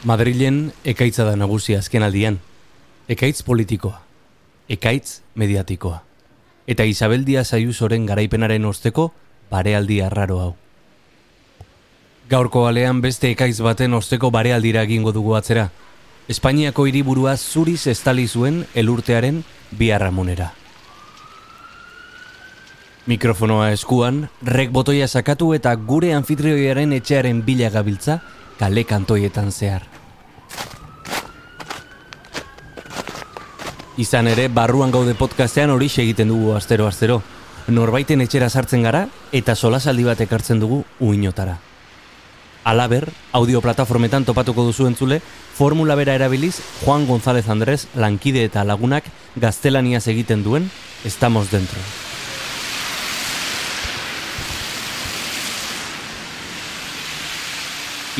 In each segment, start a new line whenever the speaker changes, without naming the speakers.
Madrilen ekaitza da nagusia azken aldian. Ekaitz politikoa. Ekaitz mediatikoa. Eta Isabel Díaz Ayusoren garaipenaren osteko barealdi arraro hau. Gaurko alean beste ekaitz baten osteko barealdira egingo dugu atzera. Espainiako hiriburua zuriz estali zuen elurtearen biarramunera. Mikrofonoa eskuan, rek botoia sakatu eta gure anfitrioiaren etxearen bila gabiltza kale kantoietan zehar. Izan ere, barruan gaude podcastean hori egiten dugu astero-astero. Norbaiten etxera sartzen gara eta solasaldi bat ekartzen dugu uinotara. Alaber, audio plataformetan topatuko duzu entzule, formula bera erabiliz Juan González Andrés lankide eta lagunak gaztelaniaz egiten duen Estamos Dentro.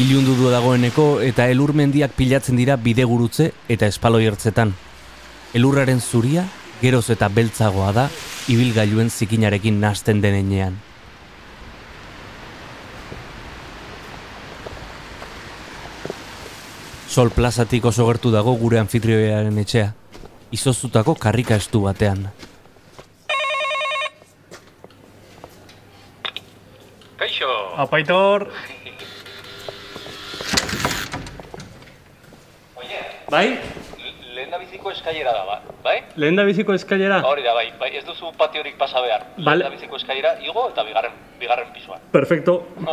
Ilundu du dagoeneko eta elur mendiak pilatzen dira bidegurutze eta espaloi ertzetan. Elurraren zuria, geroz eta beltzagoa da, ibilgailuen zikinarekin nasten denenean. Sol plazatik oso gertu dago gure anfitrioaren etxea, izoztutako karrika estu batean.
Kaixo!
Apaitor!
Oye,
Bai?
Biziko eskailera da, ba- bai?
Lehen da biziko eskailera?
Hori da, bai, bai, ez duzu patiorik pasa behar.
Vale.
Lehen da biziko eskailera, igo eta bigarren, bigarren pisuan.
Perfecto.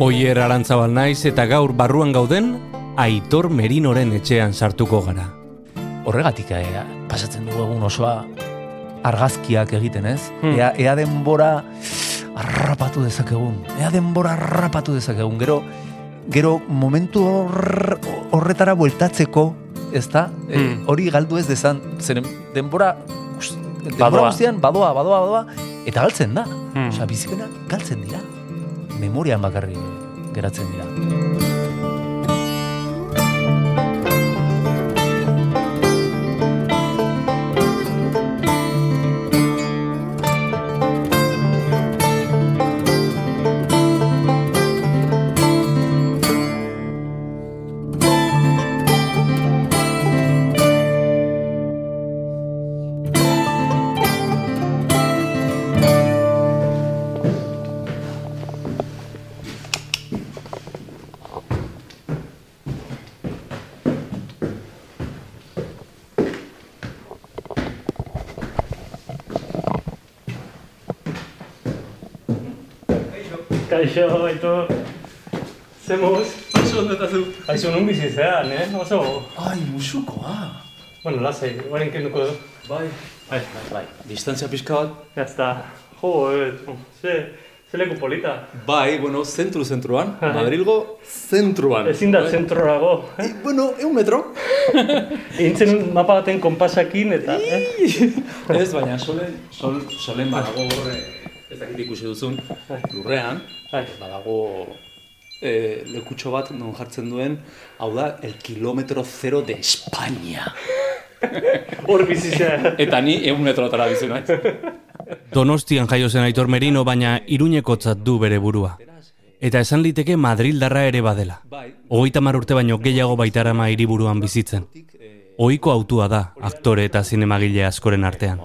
Oier arantzabal naiz eta gaur barruan gauden, Aitor Merinoren etxean sartuko gara.
horregatik eh, pasatzen dugu egun osoa argazkiak egiten ez?
Hmm.
Ea, ea denbora harrapatu dezakegun. Ea denbora harrapatu dezakegun. Gero, gero momentu hor, horretara bueltatzeko, ez da?
Hmm.
hori galdu ez dezan, zeren denbora, denbora guztian badoa, badoa, badoa, eta galtzen da.
Hmm.
Osea, bizipenak galtzen dira. Memorian bakarri geratzen dira.
Kaixo, Aitor. Zemuz? Oso ondo eta zu. Aizu, nun bizi zean, eh? Oso...
Ai, musukoa!
Bueno, lasai, guain kenduko du.
Bai,
Bai,
bai, distantzia pixka bat,
ya está. Jo, eh, ze, ze leku polita.
Bai, bueno, zentru zentruan, Madrilgo zentruan.
Ezin da zentrorago.
E, bueno, eun metro.
Intzen mapa baten konpasakin eta... Eh?
Ez, baina solen, sol, solen badago horre, ez dakit ikusi duzun, lurrean, badago e, lekutxo bat non jartzen duen, hau da, el kilometro zero de España.
Hor bizi zean.
Eta ni eun metrotara bizi naiz.
Donostian jaio zen Aitor Merino, baina iruñekotzat du bere burua. Eta esan liteke Madrildarra ere badela.
Bai,
Hogeita mar urte baino gehiago baitarama hiriburuan bizitzen. Ohiko autua da aktore eta zinemagile askoren artean.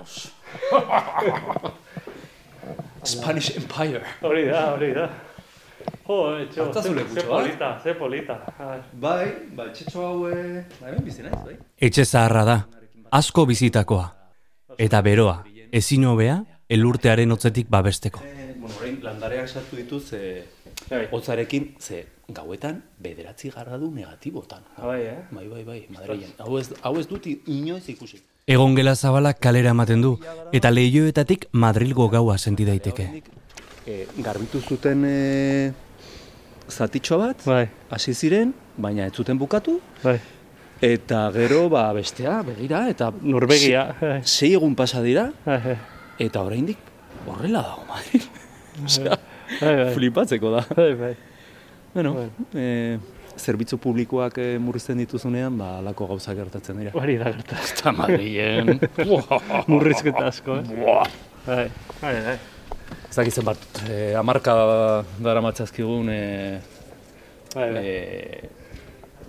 Spanish Empire.
Hori da, hori da. Jo, etxo, ze, polita, ze polita. Ai.
Bai, ba, txetxo hau, e... ba, hemen bizi naiz, bai.
Etxe zaharra da, asko bizitakoa. Eta beroa, ezin hobea, elurtearen hotzetik babesteko.
E, bueno, orain landareak sartu dituz, e,
Bai.
hotzarekin, ze gauetan bederatzi gradu negatibotan.
Bai, eh?
Bai, bai, bai, Madrilen. Hau ez, hau ez dut inoiz ikusi.
Egon gela zabalak kalera ematen du, eta lehioetatik Madrilgo gaua senti daiteke.
E, garbitu zuten e, zatitxo bat,
Bai,
hasi ziren, baina ez zuten bukatu,
bai.
eta gero, ba, bestea, begira, eta
Norvegia.
se- sei egun pasa dira,
Bai, bai.
eta oraindik horrela dago, Madrid. Osea,
Bai, bai.
flipatzeko da.
Bai, bai.
Bueno,
Bueno.
eh,
zerbitzu publikoak eh, murrizten dituzunean, ba, alako gauza gertatzen dira.
Hori da gertatzen.
Eta Madrilen,
Murrizketa asko, eh?
buah,
Bai, bai, bai.
ez dakit zenbat, eh, amarka dara matzazkigun eh,
bai, bai.
eh,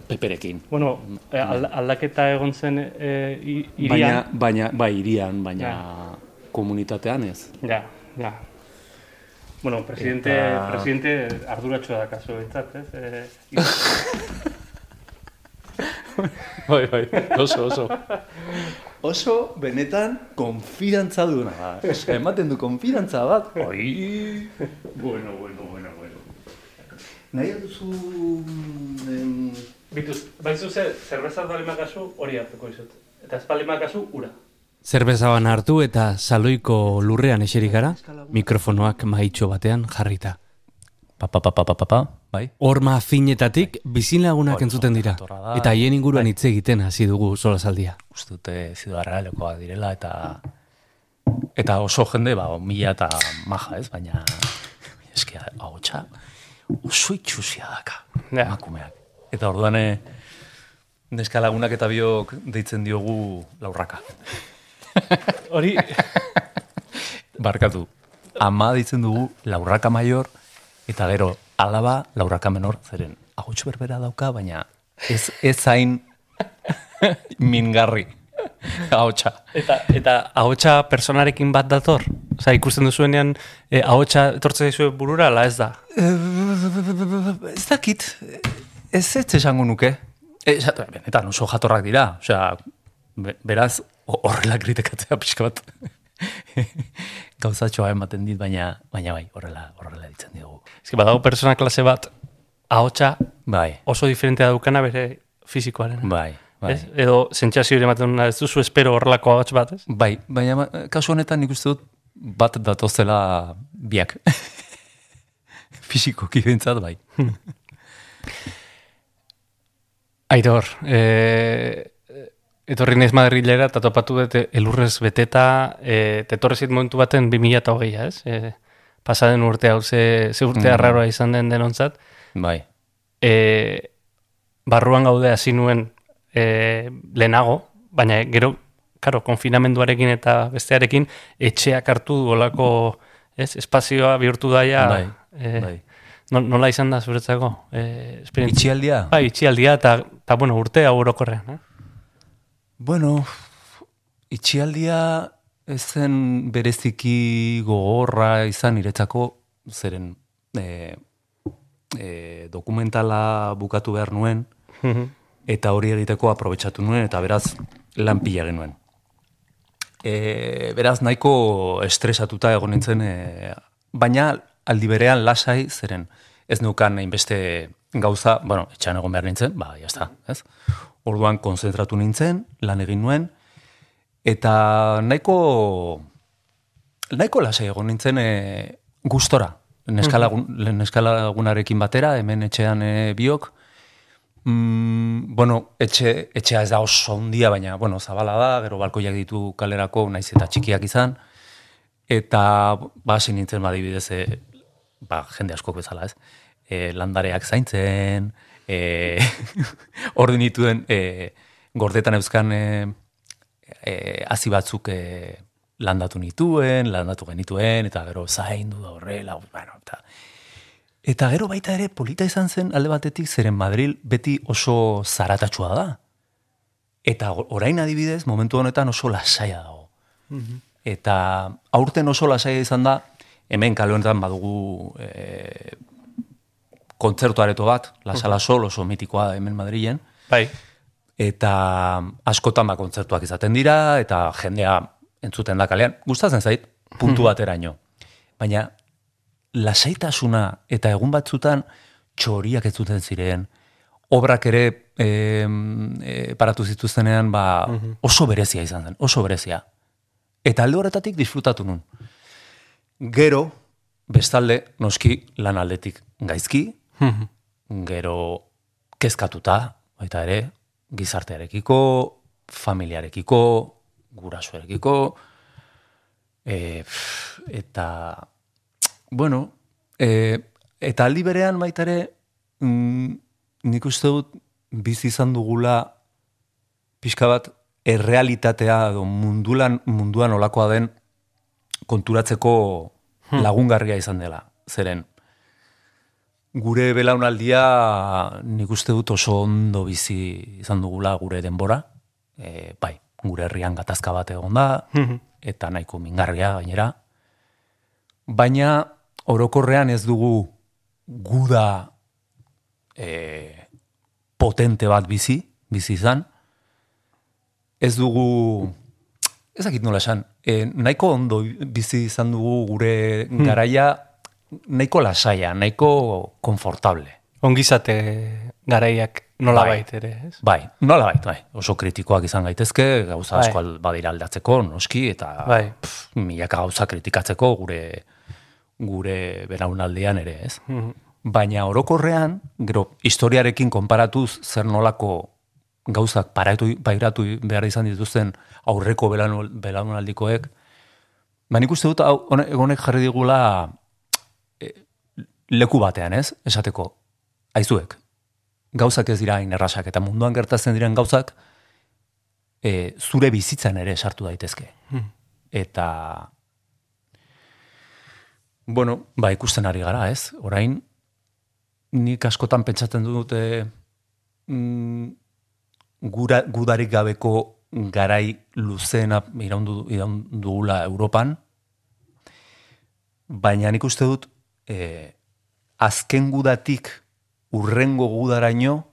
peperekin.
Bueno, alda- aldaketa egon zen eh, i-
Baina,
irian.
baina, bai, irian, baina komunitatean ez.
Ja, ja. Bueno, presidente,
Eta-
presidente arduratxoa da kasu behintzat, ez? Eh,
Bai, bai, oso, oso. Oso, benetan, konfidantza duena da. Eska, ematen du konfidantza bat. Oi! Bueno, bueno, bueno, bueno. Nahi duzu... Em,
Bituz, baizu ze, zerbeza balima kasu hori hartuko izut. Eta ez balima kasu, ura.
Zerbeza bana hartu eta saloiko lurrean eserik gara, mikrofonoak maitxo batean jarrita.
Pa, pa, pa, pa, pa, pa, pa, bai.
Horma finetatik bizilagunak entzuten dira, eta haien inguruan hitz egiten hasi dugu solasaldia.
Uste dute ziudarrealekoak direla eta eta oso jende ba mila eta maja, ez? Baina eske ahotsa oso itxusia daka.
Ja.
Emakumeak. Eta orduan eh, neska lagunak eta biok deitzen diogu laurraka.
Hori,
Barkatu. Ama deitzen dugu laurraka maior eta gero alaba laurraka menor zeren ahots berbera dauka baina ez ez zain mingarri ahotsa.
eta, eta ahotsa personarekin bat dator? Osa, ikusten duzuenean, eh, ahotsa etortzen dizue burura, ala ez da?
Ez dakit, ez ez esango nuke. Ez, benetan oso jatorrak dira, osea, be- beraz horrela kritikatzea pixka bat. Gauzatxoa ematen dit, baina, baina bai, horrela, horrela ditzen diogu.
Que badago persona klase bat, ahotsa
Bai,
oso diferentea daukana bere fizikoaren.
bai, bai.
Ez? Edo sentsazio ematen ez duzu espero horrelako ahots bat, ez?
Bai, baina kasu honetan nik uste dut bat datozela biak. Fisikoki bentsat, bai.
Aitor, e, etorri naiz Madrilera eta topatu dut elurrez beteta, e, tetorrezit momentu baten 2008a, ez? E, pasaden urte hau ze, ze urte
Mm.
arraroa izan den denontzat.
Bai,
E, barruan gaude hasi nuen e, lehenago, baina gero, karo, konfinamenduarekin eta bestearekin, etxeak hartu olako, ez, espazioa bihurtu daia,
bai,
e,
bai.
no- nola izan da zuretzako? E?
Itxialdia?
Bai, itxialdia eta, eta bueno, urtea orokorrean, eh?
Bueno, itxialdia ez zen bereziki gogorra izan niretzako, zeren e, e, dokumentala bukatu behar nuen, eta hori egiteko aprobetsatu nuen, eta beraz lan pila genuen. E, beraz nahiko estresatuta egon nintzen, e, baina aldi berean lasai zeren ez neukan hainbeste gauza, bueno, etxan egon behar nintzen, ba, jazta, ez? Orduan konzentratu nintzen, lan egin nuen, eta nahiko, nahiko lasai egon nintzen e, gustora, neskalagun, neskalagunarekin batera, hemen etxean e, biok, Mm, bueno, etxe, etxea ez da oso handia, baina, bueno, zabala da, gero balkoiak ditu kalerako, naiz eta txikiak izan, eta, ba, nintzen, ba, adibidez, e, ba, jende askok bezala, ez, e, landareak zaintzen, e, ordu nituen, e, gordetan euskan, e, e, hazi batzuk e, landatu nituen, landatu genituen, eta gero zaindu da horrela, bueno, eta, Eta gero baita ere polita izan zen alde batetik zeren Madril beti oso zaratatsua da. Eta orain adibidez, momentu honetan oso lasaia dago. Eta aurten oso lasaia izan da, hemen kale honetan badugu e, kontzertu areto bat, La Sala Sol oso mitikoa hemen Madrilen,
Bai.
eta askotan ba kontzertuak izaten dira, eta jendea entzuten da kalean, gustatzen zait, puntu bateraino. Baina lasaitasuna eta egun batzutan txoriak ez zuten ziren, obrak ere e, e, paratu zituztenean ba, oso berezia izan zen, oso berezia. Eta alde horretatik disfrutatu nun. Gero, bestalde, noski lan aldetik gaizki, gero kezkatuta, baita ere, gizartearekiko, familiarekiko, gurasoarekiko, e, pff, eta, bueno, e, eta aldi berean baita ere, mm, nik uste dut bizi izan dugula pixka bat errealitatea edo mundulan, munduan olakoa den konturatzeko lagungarria izan dela. Zeren, gure belaunaldia nik uste dut oso ondo bizi izan dugula gure denbora. E, bai, gure herrian gatazka bat egon da, eta nahiko mingarria gainera. Baina orokorrean ez dugu guda e, potente bat bizi, bizi izan. Ez dugu, ez dakit nola esan, e, nahiko ondo bizi izan dugu gure garaia, nahiko lasaia, nahiko konfortable.
Ongizate garaiak nola
Bai.
bait ere, ez?
Bai, nola bait, bai. Oso kritikoak izan gaitezke, gauza
Bai.
asko badira aldatzeko, noski, eta
Bai.
pff, milaka gauza kritikatzeko gure gure belaunaldean ere, ez?
Mhm.
Baina orokorrean, gero, historiarekin konparatuz zer nolako gauzak paratu, pairatu behar izan dituzten aurreko belaun- belaunaldikoek, ba nik uste dut honek jarri digula leku batean, ez? Esateko, aizuek, gauzak ez dira hain errasak, eta munduan gertatzen diren gauzak e, zure bizitzan ere sartu daitezke. Eta, bueno, ba, ikusten ari gara, ez? Orain, nik askotan pentsatzen dute mm, gura, gudarik gabeko garai luzeena iraundu, iraundu dugula Europan, baina nik uste dut e, azken gudatik urrengo gudaraino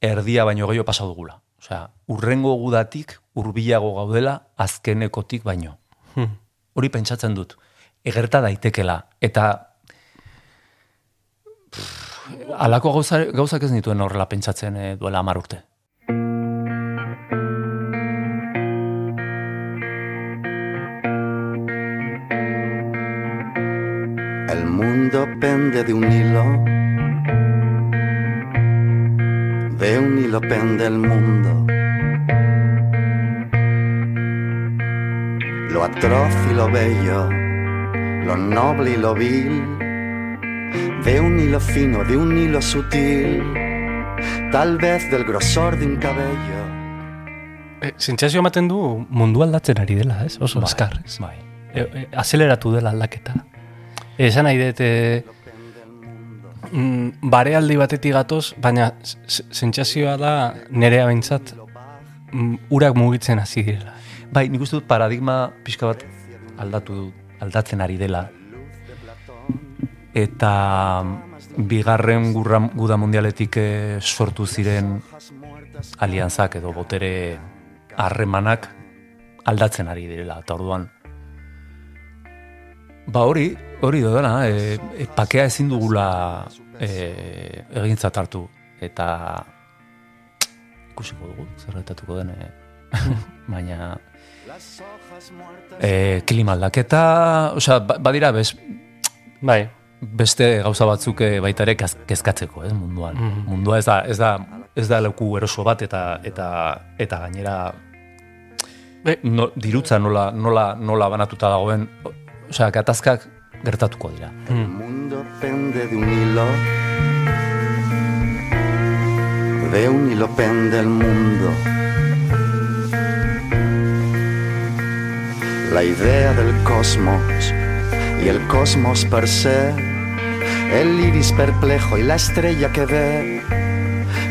erdia baino gehiago pasa dugula. Osea, urrengo gudatik hurbilago gaudela azkenekotik baino.
Hmm.
Hori pentsatzen dut. Egerta daitekela. Eta pff, alako gauza, gauzak ez nituen horrela pentsatzen eh, duela hamar urte.
Mundo pende de un hilo. De un hilo pende el mundo. Lo atroz y lo bello, lo noble y lo vil. De un hilo fino, de un hilo sutil. Tal vez del grosor de un cabello.
E, Sentsazio ematen du mundu aldatzen ari dela, ez? Oso azkar, ez?
Bai.
E, e, azeleratu dela aldaketa. Esan nahi dut, e, mm, barealdi batetik gatoz, baina sentsazioa da nerea behintzat mm, urak mugitzen hasi direla.
Bai, nik uste dut paradigma pixka bat aldatu aldatzen ari dela. Eta bigarren gurra, guda mundialetik eh, sortu ziren alianzak edo botere harremanak aldatzen ari direla. Eta orduan, ba hori, hori dodana, e, e, pakea ezin dugula e, egintzat hartu. Eta ikusiko dugu, zer gertatuko den, baina e, klima aldaketa, osea, ba- badira bez,
Bai,
beste gauza batzuk eh, baita ere kaz- kezkatzeko, ez, munduan. Mundua ez da, ez da, ez da leku eroso bat eta eta eta gainera
Be-
no, dirutza nola, nola, nola banatuta dagoen, osea, gatazkak gertatuko dira.
El mundo pende de un hilo. De un hilo pende el mundo. La idea del cosmos y el cosmos per se. El iris perplejo y la estrella que ve.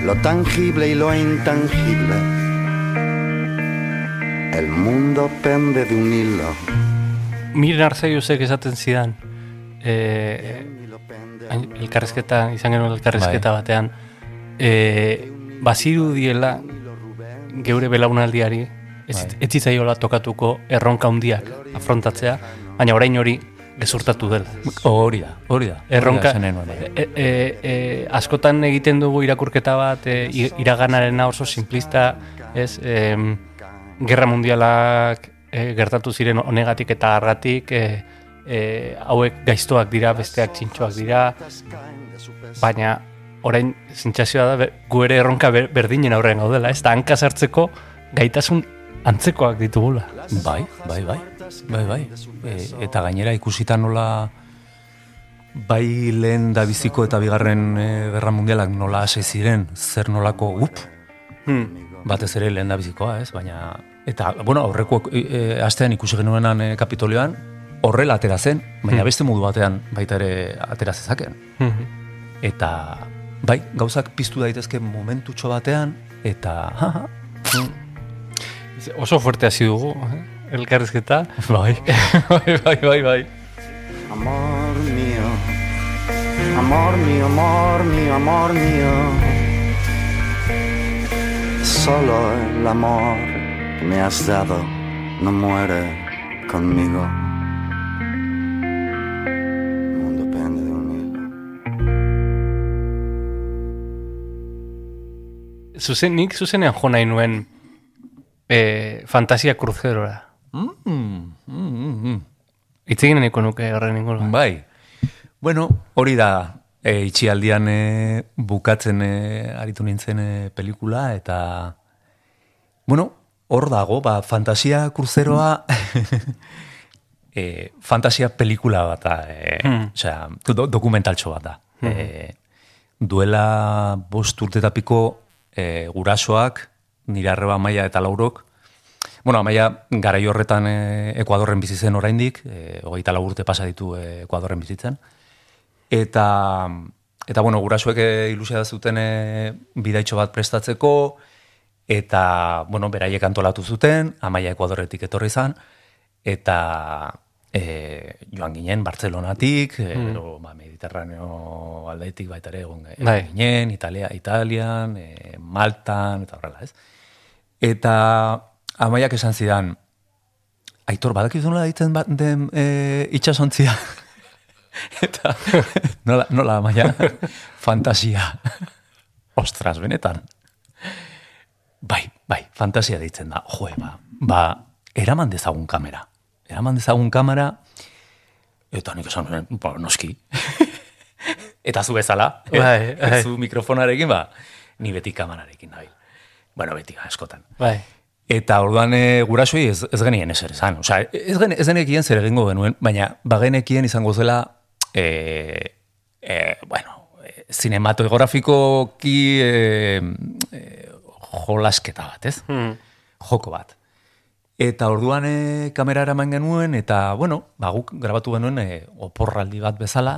Lo tangible y lo intangible. El mundo pende de un hilo.
Miren Arzaiusek esaten zidan, e,
hilo pende
hain- elkarrizketa, izan genuen elkarrizketa batean, e, baziru diela geure belaunaldiari, ez,
Bai.
ez zitzaiola tokatuko erronka handiak afrontatzea, baina orain hori gezurtatu dela.
Hori da, hori da.
Erronka,
bai.
e, e, e, askotan egiten dugu irakurketa bat, e, iraganarena oso simplista, ez, em, gerra mundialak e, gertatu ziren honegatik eta hargatik, e, e, hauek gaiztoak dira, besteak txintxoak dira, baina orain sentsazioa da gu ere erronka ber- berdinen aurrean gaudela, ez da hanka sartzeko gaitasun antzekoak ditugula.
Bai, bai, bai. Bai, bai. E, eta gainera ikusita nola bai lehen da biziko eta bigarren e, gerra mundialak nola hasi ziren, zer nolako up,
Hmm.
batez ere lehen da bizikoa, ez? Baina, eta, bueno, aurreko e, e, astean ikusi genuenan e, kapitolioan, horrela atera zen, baina beste modu batean baita ere atera zezaken.
Mhm.
Eta, bai, gauzak piztu daitezke momentutxo batean, eta, haha,
Oso fuerte hasi dugu, eh? elkarrizketa.
bai, bai, bai, bai, bai.
Amor mío, amor mío, amor mío, amor mío. Solo el amor que me has dado no muere conmigo. El mundo pende de un hilo.
Zuzen, nik zuzenean jo nahi nuen eh, fantasia kruzerora.
Mm, mm, mm, mm.
Itz egin nahiko nuke horren inguruan.
Bai. Bueno, hori da e, itxialdian e, bukatzen e, aritu nintzen e, pelikula eta bueno, hor dago, ba, fantasia kruzeroa e, fantasia pelikula bat da, e,
Hmm.
osea, do, dokumentaltxo bat da. E, duela bost urtetapiko e, gurasoak, nire arreba maia eta laurok, Bueno, amaia garai horretan e, Ekuadorren bizi zen oraindik, e, hogeita lau urte pasa ditu e, Ekuadorren bizitzen. Eta, eta bueno, gurasoek e, ilusia zuten e, bidaitxo bat prestatzeko, eta, bueno, beraiek antolatu zuten, amaia Ekuadorretik etorri zan, eta e, joan ginen Bartzelonatik, e, gero, ba, Mediterraneo aldetik baita ere egon
Bai.
ginen, Italia, Italian, e, Maltan, eta horrela, ez? Eta amaiak esan zidan, Aitor, badakizu nola ditzen bat den e, itxasontzia? Eta nola, nola amaia? Fantasia. Ostras, benetan. Bai, bai, fantasia deitzen da. Joe, ba, ba, eraman dezagun kamera. Eraman dezagun kamera, eta nik esan ba, noski. eta zu bezala, eh,
Bai, bai.
zu mikrofonarekin, ba, ni beti kamerarekin nabil. Bueno, beti, ba, askotan.
Bai.
Eta orduan e, gurasoi ez, ez genien ezer esan. Osea, ez, gen, ez genekien zer egingo genuen, baina bagenekien izango zela, e, e, bueno, e, cinematografikoki e, e, jolasketa bat, ez?
Hmm.
Joko bat. Eta orduan e, kamera eraman genuen, eta, bueno, ba, guk grabatu genuen e, oporraldi bat bezala,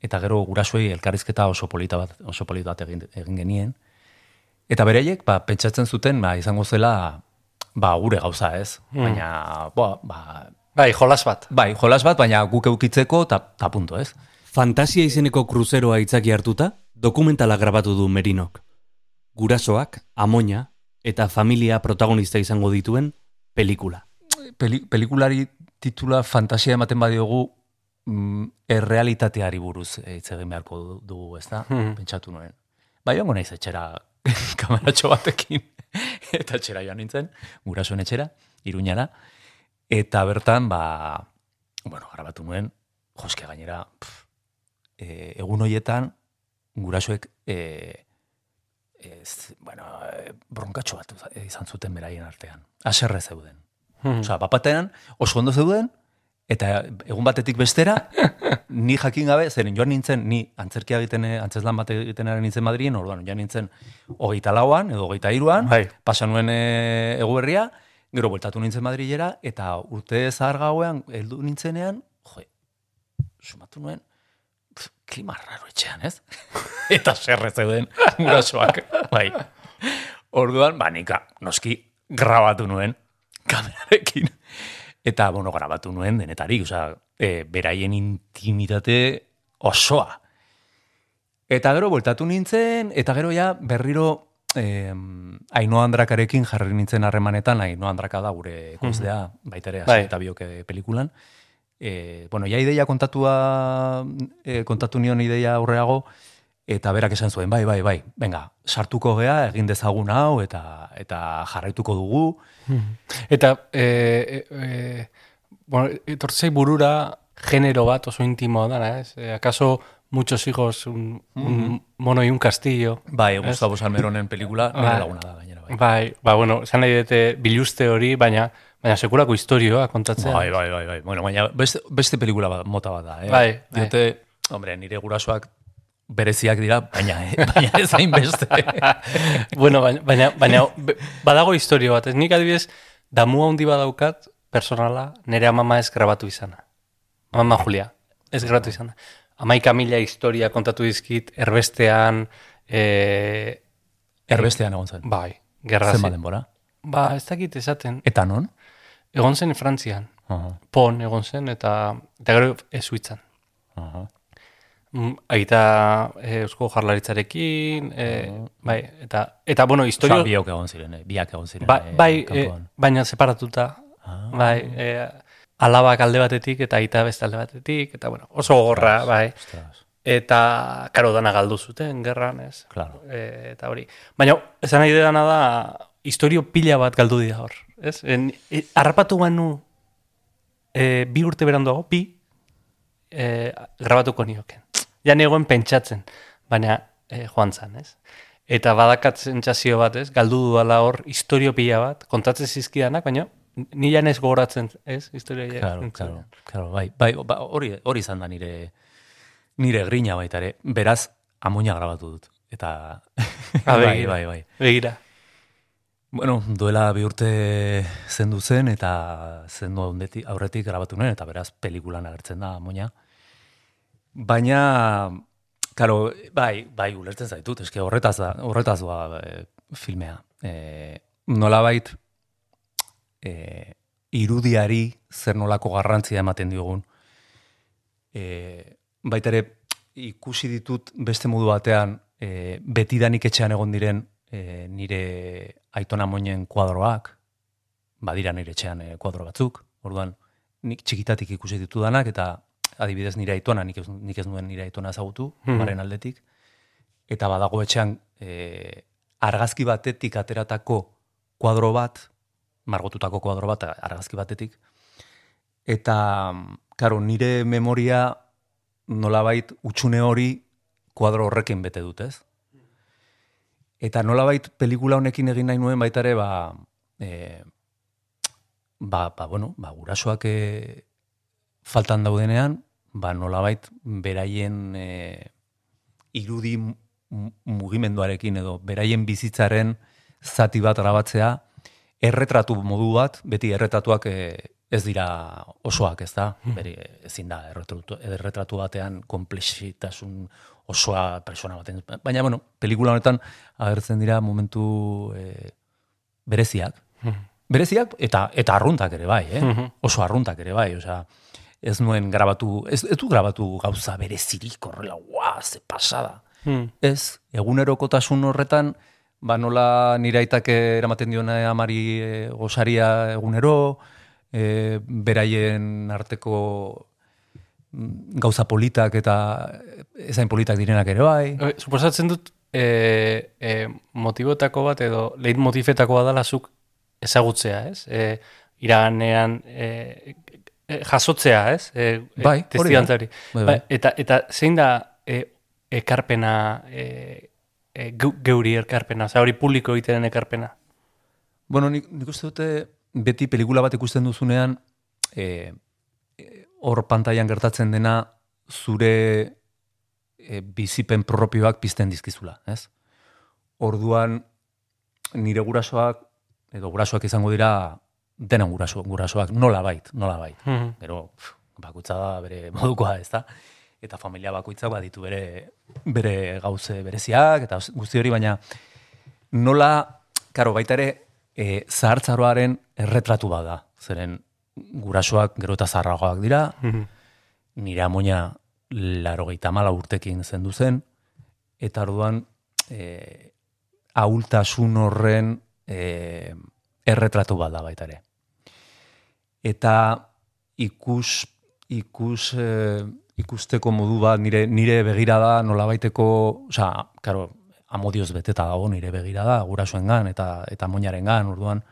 eta gero gurasoei elkarrizketa oso polita bat, oso polita bat egin, egin genien. Eta bereiek, ba, pentsatzen zuten, ba, izango zela, ba, gure gauza ez. Baina, ba, ba,
Bai, jolas bat.
bai, jolas bat, baina guk eukitzeko, eta ta punto ez.
Fantasia izeneko kruzeroa itzaki hartuta, dokumentala grabatu du Merinok. Gurasoak, amoina eta familia protagonista izango dituen pelikula.
Peli, pelikulari titula fantasia ematen badiogu, mm, errealitateari buruz hitz egin beharko du- dugu, ez da?
Hmm.
Pentsatu nuen. Bai, ongo naiz etxera kameratxo batekin. eta etxera joan nintzen, gurasoen etxera, iruñara. Eta bertan, ba, bueno, grabatu nuen, joske gainera, pff, e, egun hoietan, gurasoek, e, ez, bueno, bronkatxo bat izan zuten beraien artean. Aserre zeuden.
Hmm.
Osea, bapatean oso ondo zeuden, eta egun batetik bestera, ni jakin gabe, zeren joan nintzen, ni antzerkia egiten, eh, antzeslan bat egiten ari nintzen Madrien, orduan joan nintzen hogeita lauan, edo hogeita iruan,
Bai.
pasa nuen e, eguberria, gero bueltatu nintzen Madrilera, eta urte zahar gauean, heldu nintzenean, jo, sumatu nuen, pf, klima raro etxean, ez? eta serre zeuden gurasoak, bai. Orduan, ba, nika, noski, grabatu nuen, kamerarekin. Eta, bueno, grabatu nuen denetarik, osea, e, beraien intimitate osoa. Eta gero, bueltatu nintzen, eta gero ja, berriro, eh, Ainoa Andrakarekin jarri nintzen harremanetan, Ainoa Andraka da gure ekoizlea, baita ere,
Bai.
eta bioke pelikulan. E, bueno, ja ideia kontatua, e, kontatu nion ideia aurreago, eta berak esan zuen, bai, bai, bai, venga, sartuko gea, egin dezagun hau, eta eta jarraituko dugu.
Eta, e, e, e, bueno, etortzei burura genero bat oso intimoa dana, ez? E, ¿Acaso muchos hijos, un, un mono y un castillo?
Bai? Gustavo Salmeronen pelikula,
Bai.
nire laguna da gainera, bai.
Bai, ba, bueno, zan nahi dute biluste hori, baina, baina sekulako historioa kontatzea.
Bai, bai, bai, bai. Bueno, baina beste, beste pelikula bat, mota bat da, eh?
Bai, bai.
Hombre, nire gurasoak bereziak dira, baina, eh, baina ez hainbeste.
bueno, baina, baina, baina badago historio bat. Ez nik adibidez, damu handi badaukat, personala, nire amama ez grabatu izana. Amama Julia, ez grabatu izana. Amaika mila historia kontatu dizkit, erbestean, e,
Erbestean egon zen.
bai, gerra
Zenbat
zi-
denbora.
Ba, ez dakit esaten.
Eta non?
Egon zen Frantzian,
Aha,
pon egon zen, eta, eta gero ez Suitzan.
aha.
Mm, Aita e, Eusko Jarlaritzarekin, e, bai, eta, eta bueno,
Osa,
historio...
biok egon ziren, eh, biak egon ziren.
Ba,
eh,
bai, e, baina separatuta. Bai, e, alabak alde batetik eta aita beste alde batetik, eta bueno, oso gogorra, bai.
Ostras,
Eta, karo, dana galdu zuten, gerran, ez?
claro.
E, eta hori. Baina, esan nahi dena da, historio pila bat galdu dira hor. Ez? En, e, harrapatu banu e, bi urte beranduago, bi, e, grabatuko nioken. Ja negoen pentsatzen, baina e, joan zan, ez? Eta badakat sentsazio bat, ez? Galdu dudala hor historio pila bat, kontatzen zizkidanak, baina ni jan ez gogoratzen, ez? Historia
Claro, claro, claro, bai, bai, ba, hori, hori izan da nire, nire grina baita ere. Beraz, amoina grabatu dut. Eta,
Ah,
bai, bai, bai.
Begira.
Bueno, duela bi urte zendu zen, eta zendu aurretik, aurretik grabatu nuen, eta beraz, pelikulan agertzen da amoina. Baina, karo, bai, bai, ulertzen zaitut, eske horretaz da, horretaz doa e, filmea. E, nolabait, e, irudiari zer nolako garrantzia ematen diogun. E, baita ere, ikusi ditut beste modu batean, e, betidanik etxean egon diren e, nire aitona moinen kuadroak, badira nire etxean e, kuadro batzuk, orduan nik txikitatik ikusi ditudanak, eta adibidez nire aitona, nik ez, nik ez nuen nire aitona ezagutu, baren aldetik, eta badago etxean e, argazki batetik ateratako kuadro bat, margotutako kuadro bat argazki batetik, eta, karo, nire memoria nolabait utxune hori kuadro horrekin bete dut, ez? Eta nolabait pelikula honekin egin nahi nuen baita ere, ba, e, ba, ba, bueno, ba, gurasoak e, faltan daudenean, ba, nolabait beraien e, irudi mu- mugimenduarekin edo beraien bizitzaren zati bat grabatzea, erretratu modu bat, beti erretratuak e, ez dira osoak, ez da? Beri, ezin da erretratu, erretratu batean komplexitasun osoa persona baten. Baina, bueno, pelikula honetan agertzen dira momentu e, bereziak. Bereziak eta eta arruntak ere bai, eh?
Mhm.
Oso arruntak ere bai, osea, ez nuen grabatu, ez, ez du grabatu gauza berezirik horrela, guau, ze pasada.
Hmm.
Ez, egunerokotasun horretan, ba nola nire aitak eramaten diona amari e, gosaria egunero, e, beraien arteko gauza politak eta ezain politak direnak ere bai.
E, Suposatzen dut, e, e, motibotako bat edo leitmotifetako bat dela zuk ezagutzea, ez? E, iraganean e, e, jasotzea, ez? E, e,
Bai, hori da. Bai,
Ba,
bai.
eta, eta zein da e, ekarpena, e, e, geu- geuri ekarpena, oza, hori publiko egiten ekarpena.
Bueno, nik, nik uste dute beti pelikula bat ikusten duzunean, e, e, hor pantailan gertatzen dena zure e, bizipen propioak pizten dizkizula, ez? Orduan, nire gurasoak, edo gurasoak izango dira, denan guraso, gurasoak, nola bait, nola bait.
Mhm.
Gero, pf, bakutza da bere modukoa, ez da? Eta familia bakoitzak baditu bere, bere gauze bereziak, eta guzti hori, baina nola, karo, baita ere, e, zahartzaroaren erretratu bat da. Zeren gurasoak gero eta zaharragoak dira,
Mhm.
nire amoina laro mala urtekin zendu zen, eta orduan e, ahultasun horren e, erretratu bat da baita ere. Eta ikus, ikus, e, ikusteko modu bat nire, nire begirada nolabaiteko, osea, karo, amodioz beteta dago nire begirada, gurasoengan eta eta moinarengan, orduan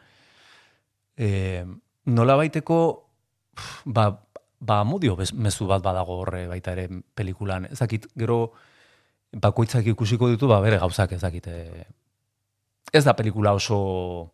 e, nolabaiteko pf, ba, ba amodio bez- mezu bat badago horre baita ere pelikulan. Ez dakit, gero bakoitzak ikusiko ditu, ba bere gauzak ez dakit. e, ez da pelikula oso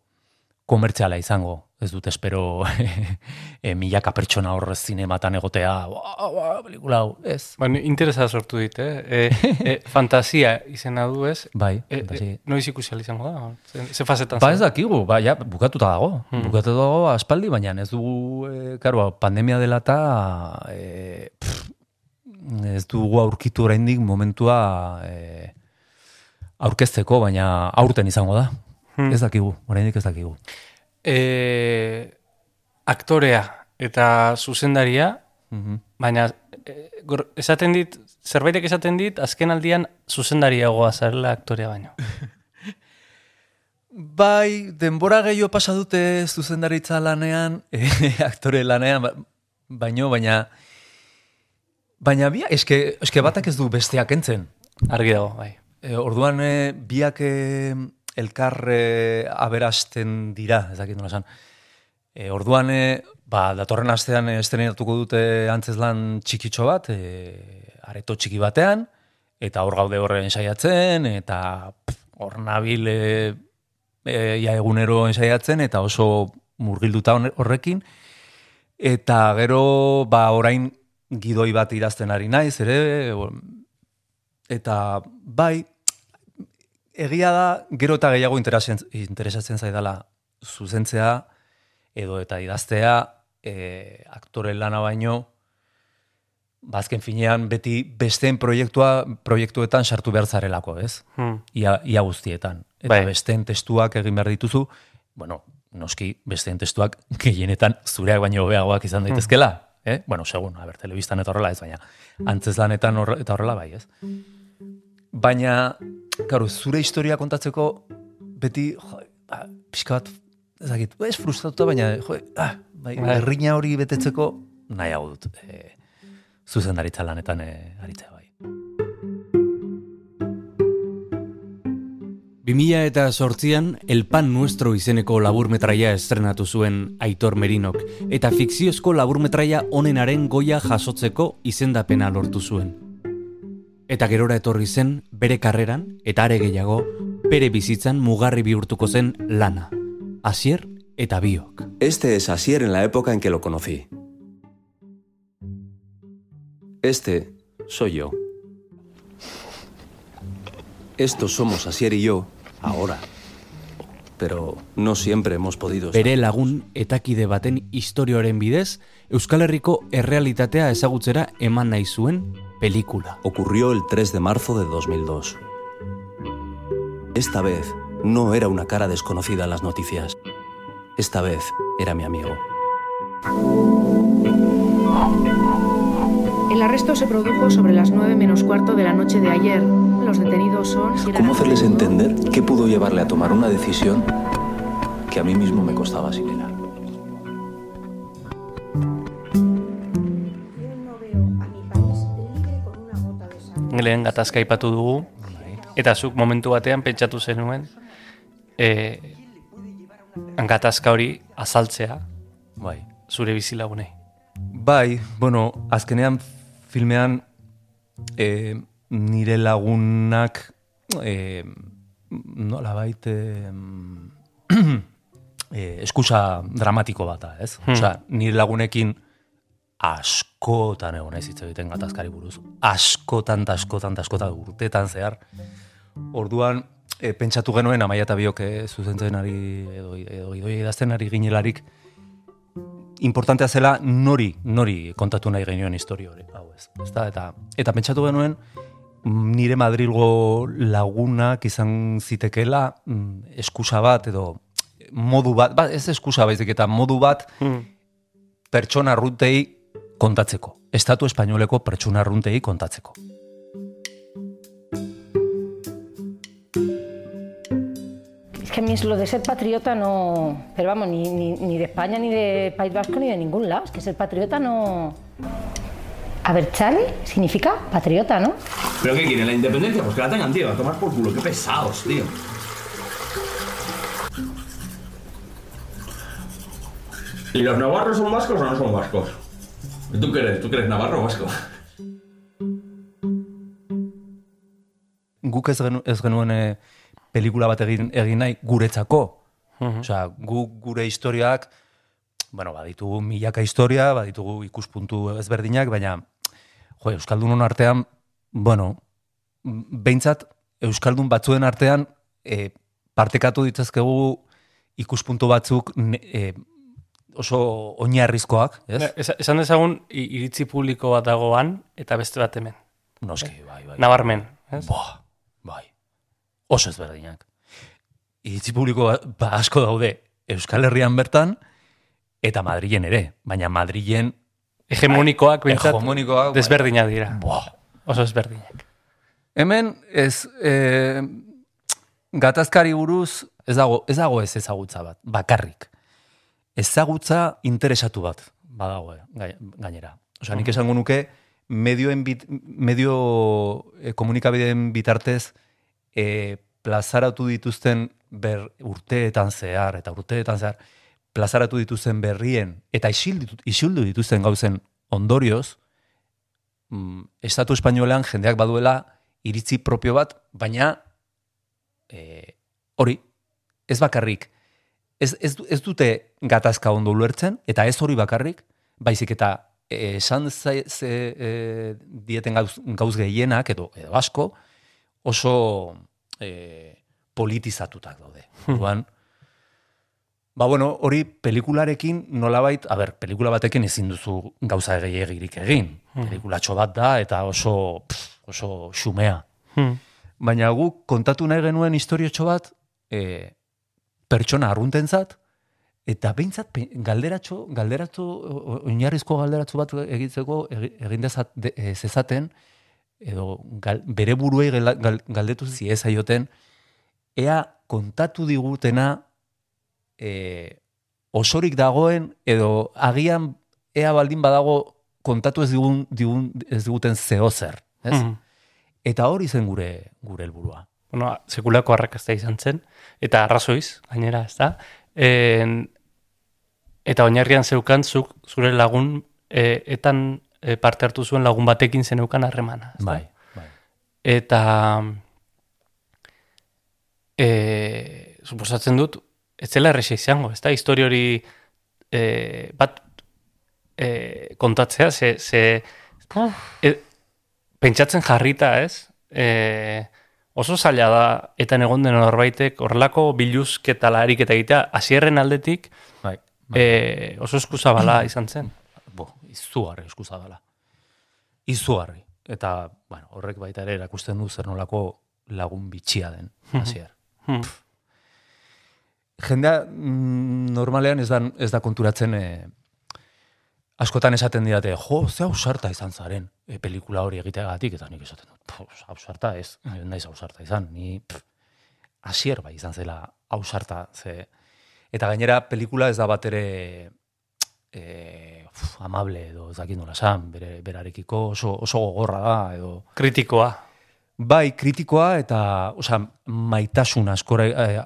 komertziala izango. Ez dut espero e, milaka pertsona hor zinematan egotea, "Ua, ua, pelikula hau, ez.
Baina interesa sortu dit, eh? E, e, fantasia izena du ez?
Bai,
E,
fantasi-
e, noiz ikusi izango da? Ze, ze fasetan
Ba ez dakigu, ba, ja, bukatuta dago.
Hmm.
Bukatuta dago aspaldi, baina ez dugu, e, karo, pandemia dela eta e, pff, ez dugu aurkitu oraindik momentua e, aurkezteko, baina aurten izango da.
Hmm.
Ez dakigu, oraindik ez dakigu.
E, aktorea eta zuzendaria,
Mhm.
baina e, gor, esaten dit, zerbaitek esaten dit, azken aldian zuzendariagoa zarela aktorea baino.
Bai, denbora gehiago pasa dute zuzendaritza lanean, eh, aktore lanean, ba, baino, baina, baina bia, eske, eske batak ez du besteak entzen.
Argi dago, bai.
E, orduan, e, biak e, elkar e, aberasten dira, ez dakit nola esan. E, orduan, e, ba, datorren astean estrenatuko dute antzeslan txikitxo bat, e, areto txiki batean, eta hor gaude horren ensaiatzen, eta hor nabil e, e, ia egunero ensaiatzen, eta oso murgilduta horrekin, eta gero, ba, orain gidoi bat idazten ari naiz, ere, eta bai, egia da, gero eta gehiago interesatzen, interesatzen zaidala zuzentzea, edo eta idaztea, e, aktore lana baino, bazken finean beti besteen proiektua, proiektuetan sartu behar zarelako, ez?
Hmm.
Ia, ia guztietan. Eta
Bai.
besteen testuak egin behar dituzu, bueno, noski besteen testuak gehienetan zureak baino hobeagoak izan daitezkela, eh? Bueno, segun, a ber, telebistan eta horrela ez, baina antzeslanetan horre, eta horrela bai, ez? Baina, claro, zure historia kontatzeko beti, jo, ba, pixka bat, ez dakit, ez frustratuta, baina, jo, ah, bai,
Bai.
herrina hori betetzeko nahiago dut. E, zuzendaritza lanetan e, aritzea bai.
2000 eta sortzian El Pan Nuestro izeneko laburmetraia estrenatu zuen Aitor Merinok, eta fikziozko laburmetraia onenaren goia jasotzeko izendapena lortu zuen. Eta gerora etorri zen bere karreran, eta are gehiago, bere bizitzan mugarri bihurtuko zen lana. Asier eta biok.
Este es Asier en la época en que lo conocí. Este soy yo. Estos somos Asier y yo ahora. Pero no siempre hemos podido estar
Bere lagun etakide baten historioaren bidez, Euskal Herriko errealitatea ezagutzera eman nahi zuen pelikula.
Ocurrió el 3 de marzo de 2002. Esta vez no era una cara desconocida en las noticias. Esta vez era mi amigo.
El arresto se produjo sobre las 9 menos cuarto de la noche de ayer. Los detenidos son...
¿Cómo hacerles entender qué pudo llevarle a tomar una decisión que a mí mismo me costaba asimilar?
Lehen gatazka aipatu dugu, eta zuk momentu batean pentsatu zenuen, e, gatazka hori azaltzea
Bai.
zure bizilagunei.
Bai, bueno, azkenean filmean e, nire lagunak e, nola baite e, eskusa dramatiko bata, ez?
Hmm.
Osea, nire lagunekin askotan egon ez hitz egiten gatazkari buruz. Askotan, ta askotan, ta askotan urtetan zehar. Orduan, e, pentsatu genuen amaia eta biok e, zuzentzen ari edo, edo idoia idazten ari ginelarik importantea zela nori, nori kontatu nahi genioen historio hori, hau ez. Ezta? Eta, eta pentsatu genuen mm, nire Madrilgo lagunak izan zitekela mm, eskusa bat edo modu bat, ba, ez eskusa baizik eta modu bat
Hmm.
pertsona arruntei kontatzeko. Estatu espainoleko pertsona arruntei kontatzeko.
Es que a mí es lo de ser patriota no... Pero vamos, ni, ni, ni de España, ni de País Vasco, ni de ningún lado. Es que ser patriota no... A ver, Chale significa patriota, ¿no?
¿Pero qué quieren? ¿La independencia? Pues que la tengan, tío. A tomar por culo. Qué pesados, tío. ¿Y los navarros son vascos o no son vascos? ¿Y ¿Tú qué eres? ¿Tú qué eres navarro o vasco?
Guk ez, genu, ez genuen e, pelikula bat egin, egin nahi guretzako,
Mhm.
Osea, gu gure historiak, bueno, baditugu milaka historia, baditugu ikuspuntu ezberdinak, baina, jo, Euskaldunon artean, bueno, behintzat, Euskaldun batzuen artean, e, partekatu ditzazkegu ikuspuntu batzuk ne- e, oso oinarrizkoak, ez?
Esa- Esan dezagun iritzi publiko bat dagoan eta beste bat hemen.
Noski, bai, bai.
Nabarmen, ez?
Boa, bai. Oso ezberdinak. Iritzi publiko ba, ba asko daude Euskal Herrian bertan, eta Madrilen ere. Baina Madrilen...
Hegemonikoak, behintzat,
hegemonikoak, bai.
desberdinak dira.
Boa.
Oso ezberdinak.
Hemen, ez... E, gatazkari buruz, ez dago, ez dago ez ezagutza bat, bakarrik. Ezagutza interesatu bat, badago, eh, gai- gainera. Osea, nik esango nuke, medioen bit, medio e, komunikabideen bitartez e, plazaratu dituzten ber, urteetan zehar, eta urteetan zehar, plazaratu dituzten berrien, eta isildu, isildu dituzten gauzen ondorioz, mm, Estatu Espainolean jendeak baduela iritzi propio bat, baina e, hori, ez bakarrik, ez, ez, ez dute gatazka ondo ulertzen, eta ez hori bakarrik, baizik eta e, esan ze, ze e, dieten gauz, gauz gehienak, edo, edo asko, oso e, politizatutak daude. Orduan, Ba, bueno, hori pelikularekin nolabait, a ber, pelikula batekin ezin duzu gauza gehiagirik egin.
Mhm.
Pelikulatxo bat da, eta oso, pff, oso xumea.
Hmm.
Baina guk kontatu nahi genuen historiotxo bat, e, pertsona arruntentzat, eta behintzat galderatxo, galderatxo, oinarrizko galderatxo bat egitzeko egi- egin dezat, de, e, zezaten, edo gal, bere buruei gal, galdetu ziezaioten, ea kontatu digutena e, osorik dagoen, edo agian ea baldin badago kontatu ez digun, digun ez diguten zehozer, ez?
Mhm.
Eta hori zen gure gure helburua.
Bueno, sekulako arrakazta izan zen, eta arrazoiz, gainera, ez da. En, eta oinarrian zeukan zuk, zure lagun, e, etan e, parte hartu zuen lagun batekin zeneukan harremana.
Bai, bai.
Eta e, suposatzen dut, ez zela erresa izango, ez da, histori hori e, bat e, kontatzea, ze, ze e, pentsatzen jarrita, ez? E, oso zaila da, eta egon den norbaitek horrelako biluzketa larik eta egitea, hasierren aldetik
Bai.
e, oso eskuzabala izan zen.
Bo, izugarri eskuzabala. Izugarri. Eta, bueno, horrek baita ere erakusten du zer nolako lagun bitxia den, hasier.
Hmm.
Jendea mm, normalean ez da, ez da konturatzen e, askotan esaten didate, jo, ze ausarta izan zaren e, pelikula hori egiteagatik, eta nik esaten dut, "Pff, ausarta ez, ez naiz ausarta izan, ni pff, hasier bai izan zela ausarta, ze, eta gainera pelikula ez da bat ere e, uf, amable edo ez dakit nola esan, bere, berarekiko oso, oso gogorra da edo.
Kritikoa.
bai kritikoa eta osea maitasun askora e,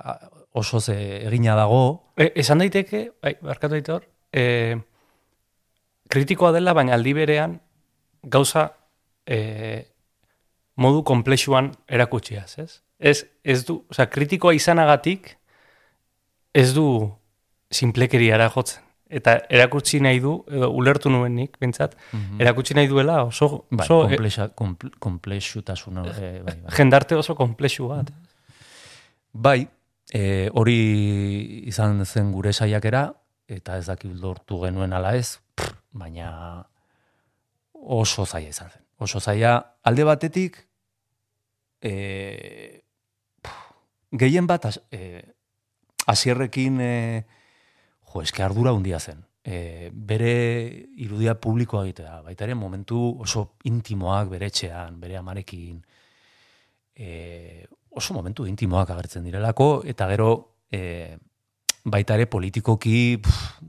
oso ze egina dago.
E, esan daiteke, bai, barkatu aitor, e, kritikoa dela, baina aldi berean gauza e, modu komplexuan erakutsiaz, ez? Ez, ez du, osea, kritikoa izanagatik ez du sinplekeriara jotzen. Eta erakutsi nahi du, edo ulertu nuen nik, bintzat,
Mhm.
erakutsi nahi duela oso,
bai,
oso
komplexa, komple, komplexutasuna e, bai, bai.
jendarte oso komplexu bat.
Bai, e, hori izan zen gure saiakera, eta ez dakit lortu genuen ala ez, pff, baina oso zaila izan zen. Oso zaila, alde batetik, e, gehien bat, as- e, asierrekin, e, jo, eske ardura handia zen. E, bere irudia publikoa egitea, baita ere momentu oso intimoak bere etxean, bere amarekin, e, oso momentu intimoak agertzen direlako, eta gero e, baita ere politikoki pff,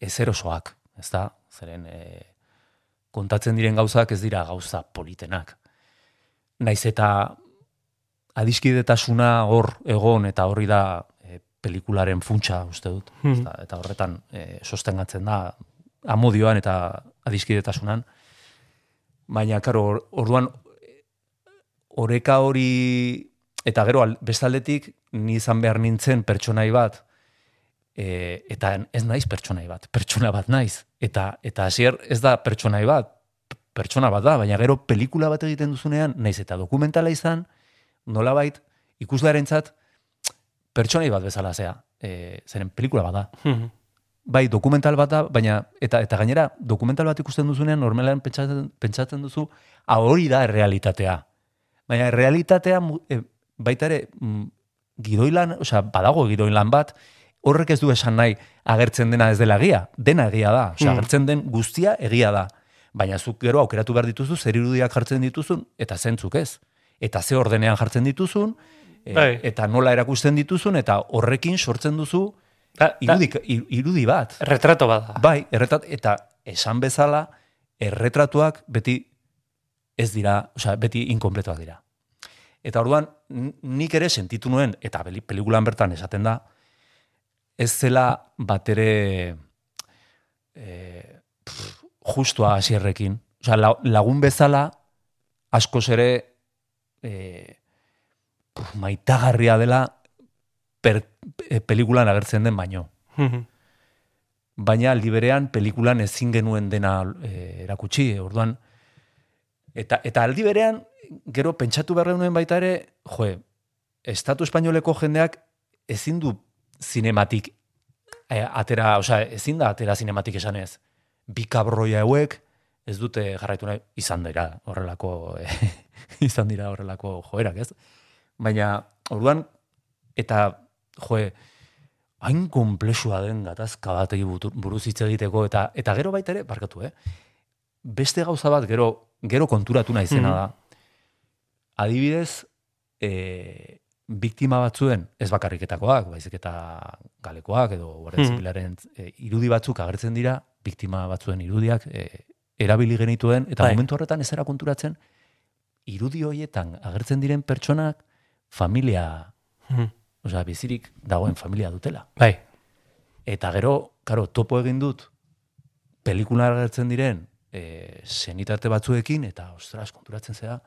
ezer osoak, ez da? Zeren e, kontatzen diren gauzak ez dira gauza politenak. Naiz eta adiskidetasuna hor egon eta horri da e, pelikularen funtsa uste dut. Ez da? Eta horretan e, sostengatzen da amodioan eta adiskidetasunan. Baina, karo, or- orduan oreka hori eta gero al- bestaldetik ni izan behar nintzen pertsonai bat e, eta ez naiz pertsonai bat, pertsona bat naiz. Eta eta hasier ez da pertsonai bat, pertsona bat da, baina gero pelikula bat egiten duzunean, naiz eta dokumentala izan, nolabait ikuslearentzat pertsonai bat bezala zea, e, zeren pelikula bat da.
Mhm.
Bai, dokumental bat da, baina eta eta gainera dokumental bat ikusten duzunean normalean pentsatzen, pentsatzen duzu, ah, hori da errealitatea. Baina errealitatea mu- e, baita ere mm, gidoilan, osea, badago gidoilan bat, horrek ez du esan nahi agertzen dena ez dela egia, dena egia da, osea,
Mm.
agertzen den guztia egia da. Baina zuk gero aukeratu behar dituzu, zer irudiak jartzen dituzun, eta zentzuk ez. Eta ze ordenean jartzen dituzun, e,
Bai.
eta nola erakusten dituzun, eta horrekin sortzen duzu irudi, irudi bat.
Retrato bat da.
Bai, erretrat, eta esan bezala, erretratuak beti ez dira, osea, beti inkompletoak dira. Eta orduan, nik ere sentitu nuen, eta peli- pelikulan bertan esaten da, ez zela bat ere e, pff, justua hasierrekin. Osea, la- lagun bezala, askoz ere e, pff, maitagarria dela per, e, pelikulan agertzen den baino
Mhm.
baina aldi berean pelikulan ezin genuen dena e, erakutsi, orduan eta eta aldi berean gero pentsatu behar genuen baita ere, joe, estatu espainoleko jendeak ezin du zinematik e, atera, osea, ezin da atera zinematik esanez. Bi kabroia hauek ez dute jarraitu nahi izan dira horrelako e, izan dira horrelako joerak, ez? Baina orduan eta joe, hain komplexua den gatazka batei butu- buruz hitz egiteko eta eta gero baita ere barkatu, eh? Beste gauza bat gero gero konturatu naizena
Mhm.
da. Adibidez, e, biktima batzuen ez bakarriketakoak, baizik eta galekoak edo guardia
Mhm.
zibilaren e, irudi batzuk agertzen dira, biktima batzuen irudiak e, erabili genituen eta
Bai.
momentu horretan ez era konturatzen irudi hoietan agertzen diren pertsonak familia,
Mhm.
osea, bizirik dagoen familia dutela.
Bai.
Eta gero, karo, topo egin dut, pelikula agertzen diren e, senitate batzuekin, eta ostras, konturatzen zera,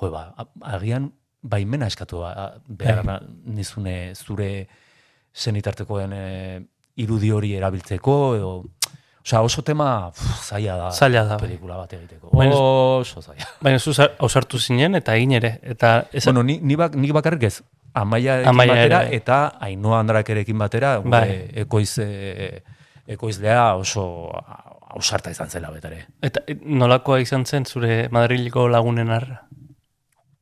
jo, ba, agian baimena eskatu ba, behar
Bai.
nizune zure senitartekoen e, irudi hori erabiltzeko, edo, osea, oso tema pff, zaila da,
Zaila da, bai.
pelikula bat egiteko.
Baina-
Oso zaila.
Baina zu ausartu zinen eta egin ere. Eta ez,
Bueno, ni, ni, bak, ni bakarrik ez. Amaia
Amaia ere,
batera
bai.
eta Ainhoa Andrakerekin batera gure
Bai.
ekoiz, e, ekoizlea oso ausarta izan zela betare.
eta e, nolakoa izan zen zure Madriliko lagunen arra?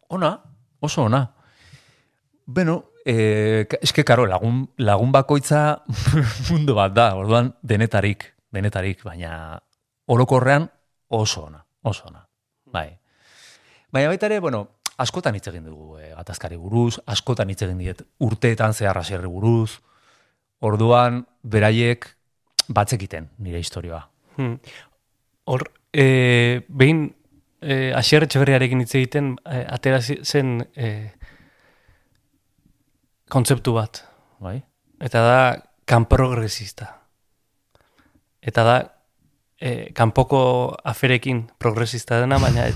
Ona, oso ona. Beno, e, eske karo, lagun, lagun bakoitza mundu bat da, orduan denetarik, denetarik, baina orokorrean oso ona, oso ona. Bai. Baina baita ere, bueno, askotan hitz egin dugu e, gatazkari buruz, askotan hitz egin diet urteetan zehar hasierri buruz, orduan beraiek batzekiten nire historioa.
Hmm. Hor, e, behin e, Asier Etxeberriarekin hitz egiten e, atera zen e, kontzeptu bat.
Bai.
Eta da kanprogresista. Eta da e, kanpoko aferekin progresista dena, baina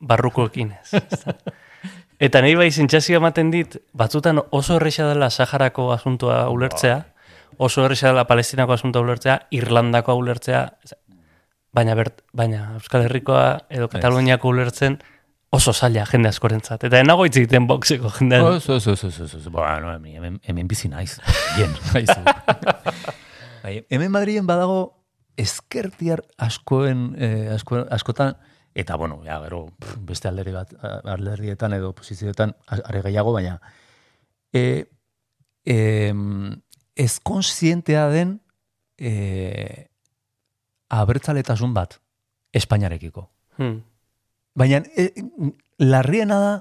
barrukoekin ez. Eta nahi bai zintxazio ematen dit, batzutan oso erresa dela Saharako asuntoa ulertzea, oso erresa dela Palestinako asuntoa ulertzea, Irlandako ulertzea, baina, bert, baina Euskal Herrikoa edo Kataluniako ulertzen oso zaila jende askorentzat. Eta enago egiten boxeko jende.
Oso, oso, oso, oso, oso. Bueno, hemen, hemen, hemen bizi naiz. Bien, naizu. bai, hemen Madrilen badago ezkertiar askoen, eh, asko, askotan, eta bueno, ja, gero, pff, beste alderdi bat, alderdietan edo posizioetan are gehiago, baina e, e, ez konsientea den e, abertzaletasun bat Espainiarekiko.
Hmm.
Baina e, larriena da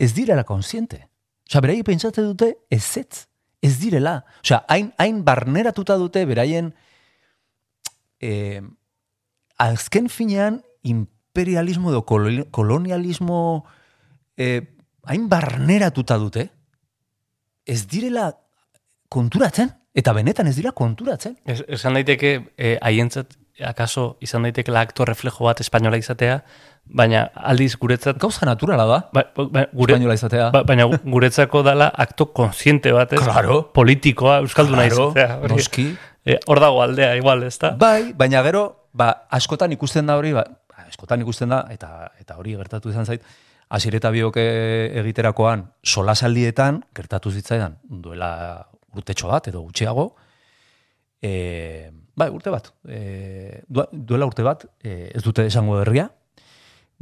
ez direla konsiente. Osea, beraiek pentsatzen dute ezetz. Ez direla. Osea, hain, hain barneratuta dute beraien eh, azken finean imperialismo edo koloni- kolonialismo eh, hain barneratuta dute ez direla konturatzen. Eta benetan ez dira konturatzen.
Es, esan daiteke eh, haientzat akaso izan daitekela aktor reflejo bat espainola izatea, baina aldiz guretzat...
Gauza naturala da,
ba, ba, gure,
espainola izatea.
Ba, baina gu- guretzako dala akto konsiente bat, ez?
Claro.
Politikoa, euskalduna
Claro,
izatea.
noski.
Eh, Hor dago aldea, igual, ez da?
Bai, baina gero, ba, askotan ikusten da hori, ba, askotan ikusten da, eta eta hori gertatu izan zait, Asier eta biok eh, egiterakoan solasaldietan gertatu zitzaidan duela urtetxo bat edo gutxiago, e, bai, urte bat, e, duela urte bat, e, ez dute esango herria,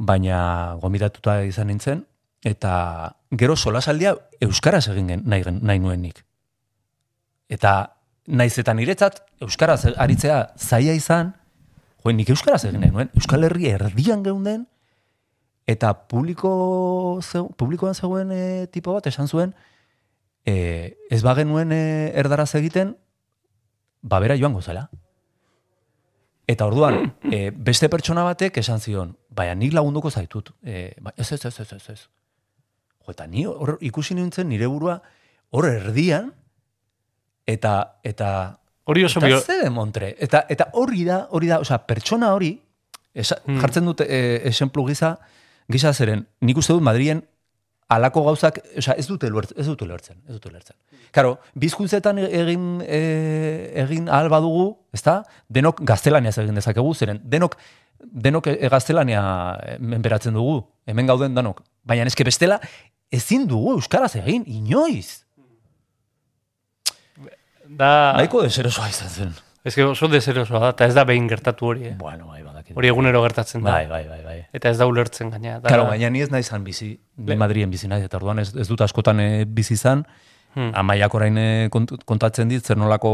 baina gomitatuta izan nintzen, eta gero solasaldia euskaraz egin gen, nahi, nahi nuen nik. Eta naiz eta niretzat euskaraz aritzea zaila izan, jo, nik euskaraz egin nahi nuen, Euskal Herria erdian geunden, eta publiko zeu, publikoan zegoen e, tipo bat esan zuen, e, ez bagenuen e, erdaraz egiten, babera joango zela. Eta orduan, e, beste pertsona batek esan zion, baina nik lagunduko zaitut. E, ba, ez, ez, ez, ez, ez, ez. Jo, eta ni hor ikusi nintzen nire burua hor erdian, eta, eta,
Hori oso
eta
bio-
ze demontre. Eta, eta hori da, hori da, osea, pertsona hori, esa,
Hmm.
jartzen dute e, esemplu gisa, gisa zeren, nik uste dut Madrien alako gauzak, osea, ez dute ulertzen, ez dute ulertzen, ez dute ulertzen. Karo, bizkuntzetan egin e, egin ahal badugu, ezta? Denok gaztelaniaz egin dezakegu, zeren denok denok e, gaztelania e, menperatzen dugu, hemen gauden danok. Baina eske bestela ezin dugu euskaraz egin inoiz.
Da...
Nahiko deserosoa izan zen.
Ez que oso deserosoa da, eta ez da behin gertatu hori, eh?
Bueno, bai, badakit.
Hori egunero gertatzen da.
Bai, bai, bai, bai.
Eta ez da ulertzen gaina. Da,
Claro, baina ni ez nahi zan bizi, ni Madrien bizi nahi, eta orduan ez, ez dut askotan eh, bizi izan,
Hmm.
amaiak orain eh, kont- kontatzen dit, zer nolako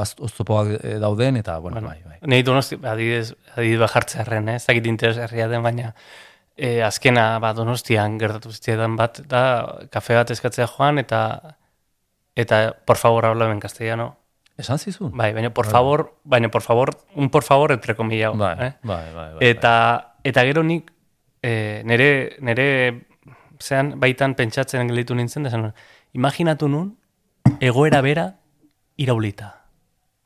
oztopoak eh, dauden, eta, bueno, bai, bai.
Nei donosti, adidez, adidez bat jartzearen, eh? ez dakit interesgarria den, baina eh, azkena ba, donostian gertatu zitzaidan bat, da kafe bat eskatzea joan, eta eta por favor habla en castellano.
Esan zizun?
Bai, baina por favor, baina por favor, un por favor entre comillas.
Bai,
eh?
bai, bai, bai,
eta, eta gero nik eh, nere, nere zean baitan pentsatzen gelditu nintzen, da esan, imaginatu nun, egoera bera iraulita.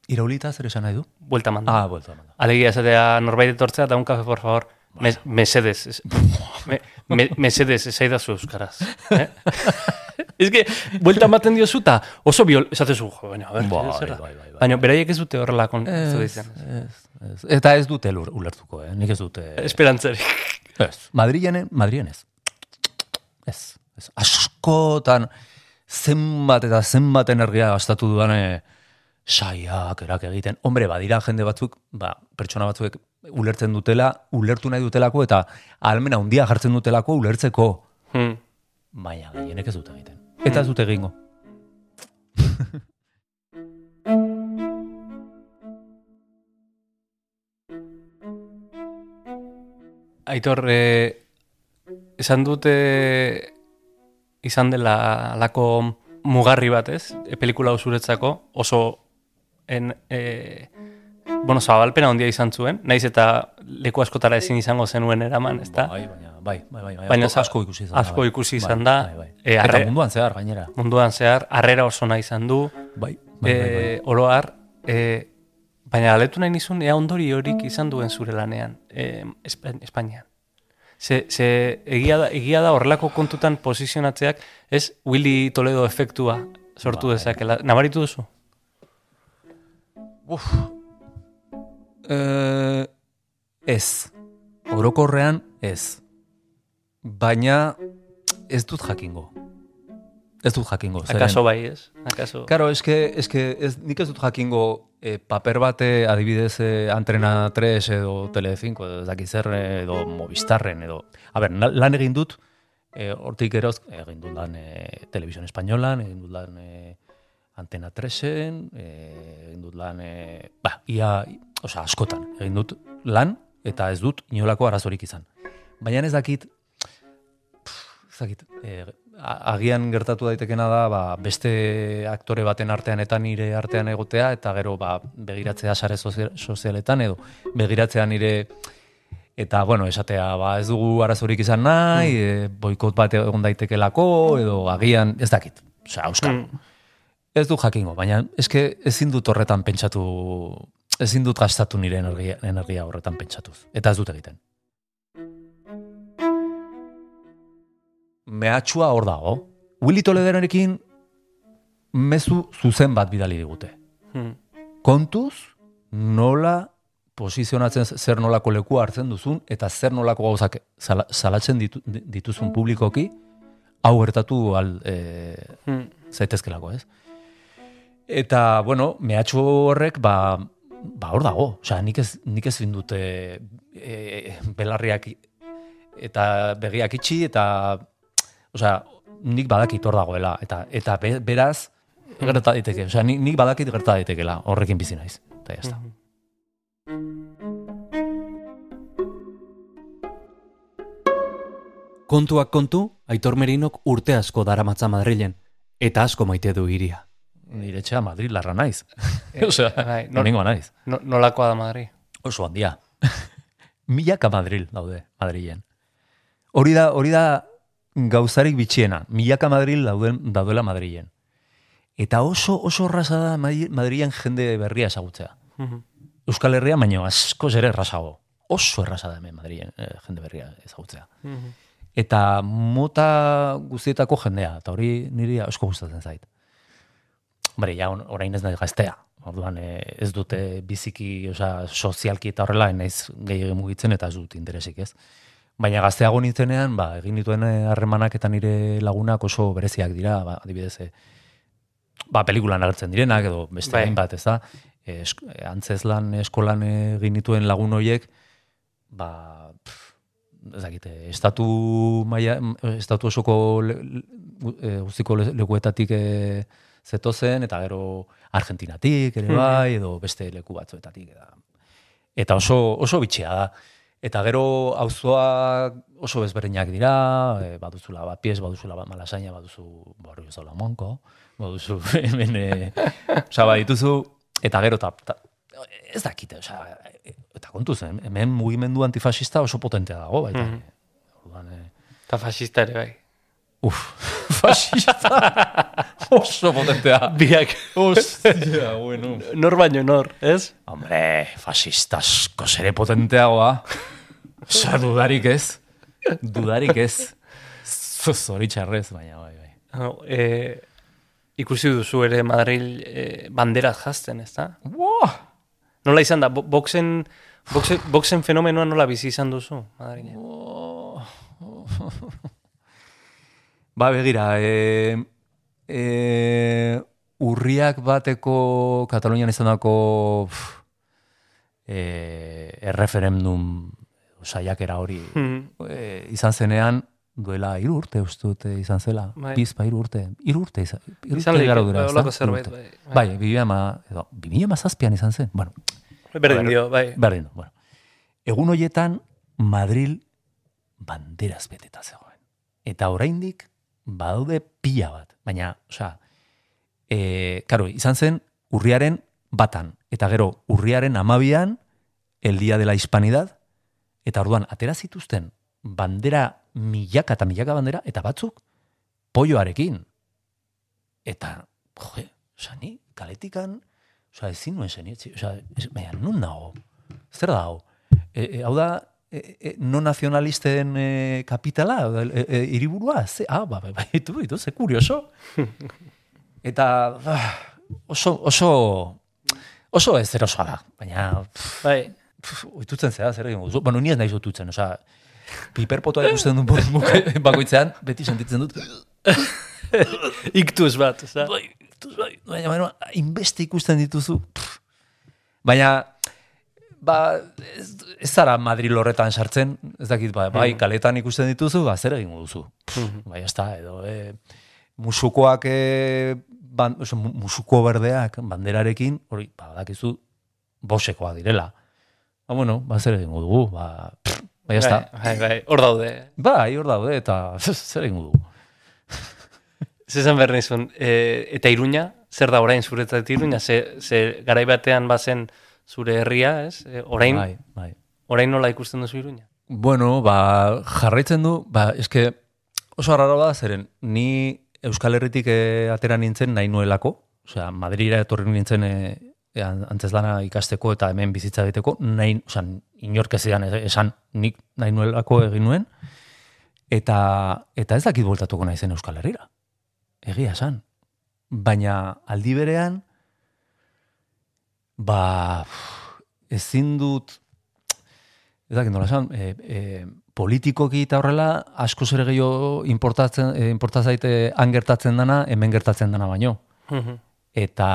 Iraulita zer esan nahi du?
Buelta manda.
Ah, buelta manda.
Alegia esatea norbait etortzea, da un café, por favor. Mes, mesedes. es- Me, me, mesedes, esaidazu euskaraz. Eh? Ez que, buelta ematen diozu eta oso biol, esatezu, jo, baina, a ber,
Bai, bai, bai, bai.
Baina, beraiek ez dute horrela kon,
Ez,
ez, ez,
ez, ez. Eta ez dute lur- ulertuko, eh? nik ez dute...
Esperantzarik.
Ez. Madrilen, Madrilen ez. Ez. ez. Askotan zenbat eta zenbat energia gastatu dudane saiak erak egiten. Hombre, badira jende batzuk, ba, pertsona batzuek ulertzen dutela, ulertu nahi dutelako eta almena handia jartzen dutelako ulertzeko.
Hmm.
Baina gehienek ez dute egiten. Eta ez dute egingo.
Aitor, eh, esan dute izan dela alako mugarri bat, ez? E, pelikula hau zuretzako oso en, e, bueno, zabalpena handia izan zuen, naiz eta leku askotara ezin izango zenuen eraman, ezta?
Bai, baina, bai, bai, bai, bai.
Baina
asko, asko ikusi izan da.
asko
bai.
ikusi
Bai,
izan da.
Bai, bai.
E,
Eta
arre-
munduan zehar, gainera.
Munduan zehar, harrera oso nahi izan du,
Bai, bai, bai, bai.
e, oro har, e, baina aletu nahi nizun, ea ondori horik izan duen zure lanean, e, Espa- Espainian. Ze, ze egia, da, egia da horrelako kontutan posizionatzeak, ez Willy Toledo efektua sortu
Bai.
dezakela. Nabaritu duzu?
Uf. Eh, ez. Orokorrean ez. Baina ez dut jakingo. Ez dut jakingo. zeren-
Akaso bai, ez? Akaso...
Claro, eske, eske ez, nik ez dut jakingo eh, paper bate adibidez eh, Antena 3 edo Telecinco edo ez dakit zer eh, edo Movistarren edo... A ber, lan egin dut, eh, hortik eroz, egin dut lan eh, Televisión Españolan, egin dut lan eh, Antena 3en, eh, egin dut lan, eh, ba, ia, osea, askotan, egin dut lan, eta ez dut inolako arazorik izan. Baina ez dakit, ez dakit, a- agian gertatu daitekena da, ba, beste aktore baten artean eta nire artean egotea, eta gero ba, begiratzea sare sozial- sozialetan, edo begiratzea nire eta bueno, esatea ba, ez dugu arazorik izan nahi, e, boikot bat egon daitekelako, edo agian, ez dakit, osea, euskal.
Mm.
Ez du jakingo, baina eske ezin dut horretan pentsatu, ezin dut gastatu nire energia, energia horretan pentsatuz. Eta ez dut egiten. Mehatxua hor dago. Willy Toledorekin mezu zuzen bat bidali digute.
Hmm.
Kontuz, nola posizionatzen zer nolako lekua hartzen duzun, eta zer nolako gauzak sala- salatzen ditu, dituzun publikoki, hau gertatu al, e,
Hmm.
zaitezkelako, ez? Eta, bueno, mehatxu horrek, ba, ba hor dago. Osea, nik ez, nik ez dute e, belarriak eta begiak itxi, eta, osea, nik badakit hor dagoela. Eta, eta be- beraz, gerta daiteke. Osea, nik, nik badakit gerta daitekela horrekin bizi naiz. Eta jazta.
Kontuak kontu, Aitor Merinok urte asko daramatza Madrilen, eta asko maite du iria.
Nire etxea Madrid larra naiz. Osea,
Bai,
no,
nor-
naiz.
No, nolakoa da Madri?
Oso handia. Milaka Madril daude, Madrilen. Hori da, hori da gauzarik bitxiena. Milaka Madril dauden, daudela Madrilen. Eta oso, oso erraza da Madri- Madrilen jende berria ezagutzea.
Mhm.
Euskal Herria baino asko ere errazago. Oso erraza da hemen Madrilen eh, jende berria ezagutzea.
Mhm.
Eta mota guztietako jendea, eta hori niri asko gustatzen zait. Hombre, ja, orain ez nahi gaztea. Orduan, eh, ez dute biziki, osea, sozialki eta horrela, naiz gehiago mugitzen eta ez dut interesik, ez? Baina gazteago nintzenean, ba, egin dituen eh, harremanak eta nire lagunak oso bereziak dira, ba, adibidez, eh, ba, pelikulan agertzen direnak, edo beste
Bai.
hainbat, ez da? Eh, esk- antzezlan eskolan egin dituen lagun horiek, ba, pff, ez dakit, eh, estatu maia, estatu osoko le, le- eh, guztiko le- lekuetatik eh, zetozen, eta gero Argentinatik ere bai, edo beste leku batzuetatik. Eta, eta oso, oso bitxea da. Eta gero auzoa oso bezberdinak dira, e, baduzula bat pies, baduzula bat malasaina, baduzu barrio zola monko, baduzu hemen, e, oza, badituzu, eta gero, ta, ta, ez dakite, oza, eta kontuz, hem- hemen mugimendu antifasista oso potentea dago, baita.
Mhm.
Orduan, e,
Eta fascista ere bai.
Uf, fascista. Oso potentea.
Biak.
Ostia, bueno.
Nor baino nor, ez?
Hombre, fascista asko ere potenteagoa. Osa, dudarik ez. Dudarik ez. Zoritxarrez, baina bai, bai.
Hau, e, ikusi duzu ere Madril e, banderat jazten, ez da?
Wow!
Nola izan da, bo- boxen, boxen, boxen fenomenoa nola bizi izan duzu, Madrilen?
Ba, begira, e, e, urriak bateko Katalunian izan dako e, erreferendum saiakera hori
Mhm.
e, izan zenean, duela hiru urte, eh, izan zela.
Bai.
Bizpa hiru urte. Hiru urte izan. Hiru urte igaro dira,
bai, zerbait, bai,
Bai,
bai.
ama, edo, mazazpian izan zen. Bueno,
Berdin dio, bai.
Berdin, bueno. Egun hoietan, Madril banderaz beteta zegoen. Eta oraindik badaude pila bat. Baina, osea, e, karo, izan zen urriaren batan. Eta gero, urriaren amabian, el día de la hispanidad, eta orduan, atera zituzten bandera milaka eta milaka bandera, eta batzuk polloarekin. Eta, joe, osea, ni kaletikan, osea, ezin nuen zen, osea, ez, baina, nun dago? Zer da? E, e, hau da, e, e, no nazionalisten e, kapitala, e, e, iriburua, ze, ah, ba, ba, baitu, ze kurioso. Eta, ah, oso, oso, oso ez erosoa da, baina, pff,
Bai.
pff, oitutzen zera, zer egin. Bueno, ni ez naiz oitutzen, osea, piperpotoa ikusten dut bakoitzean, beti sentitzen dut,
Iktuz bat, ez da?
bai, iktuz, bai, baina, baina, inbeste ikusten dituzu. pff. Baina, ba, ez, ez zara Madrid horretan sartzen, ez dakit, ba, bai, kaletan ikusten dituzu, ba, zer egingo duzu. Pff, bai, ez da, edo, e, musukoak, e, ban, oso, mu- musuko berdeak, banderarekin, hori, ba, badakizu, bosekoa direla. Ba, bueno, ba, zer egingo dugu, ba, pff, bai, ez da.
Bai, bai, hor daude.
Bai, hor daude, eta zer egingo dugu.
Zezan behar nizun, e, eta Iruña, zer da orain zuretzat Iruña, ze, ze garai batean bazen zure herria, ez? E, orain,
Bai, bai.
orain nola ikusten duzu Iruña?
Bueno, ba, jarraitzen du, ba, eske oso arraro da, zeren, ni Euskal Herritik eh, atera nintzen nahi nuelako, osea, Madrira etorri nintzen eh, e, an- antzezlana ikasteko eta hemen bizitza egiteko, nahi, osan, inork ez zidan esan nik nahi nuelako egin nuen, eta, eta ez dakit bueltatuko nahi zen Euskal Herrira. Egia esan. Baina aldi berean, ba, ezin dut, ez dakit nola esan, e, e, politikoki eta horrela asko zer gehiago importatzen, e, importazaite han gertatzen dana, hemen gertatzen dana baino.
Mhm.
Eta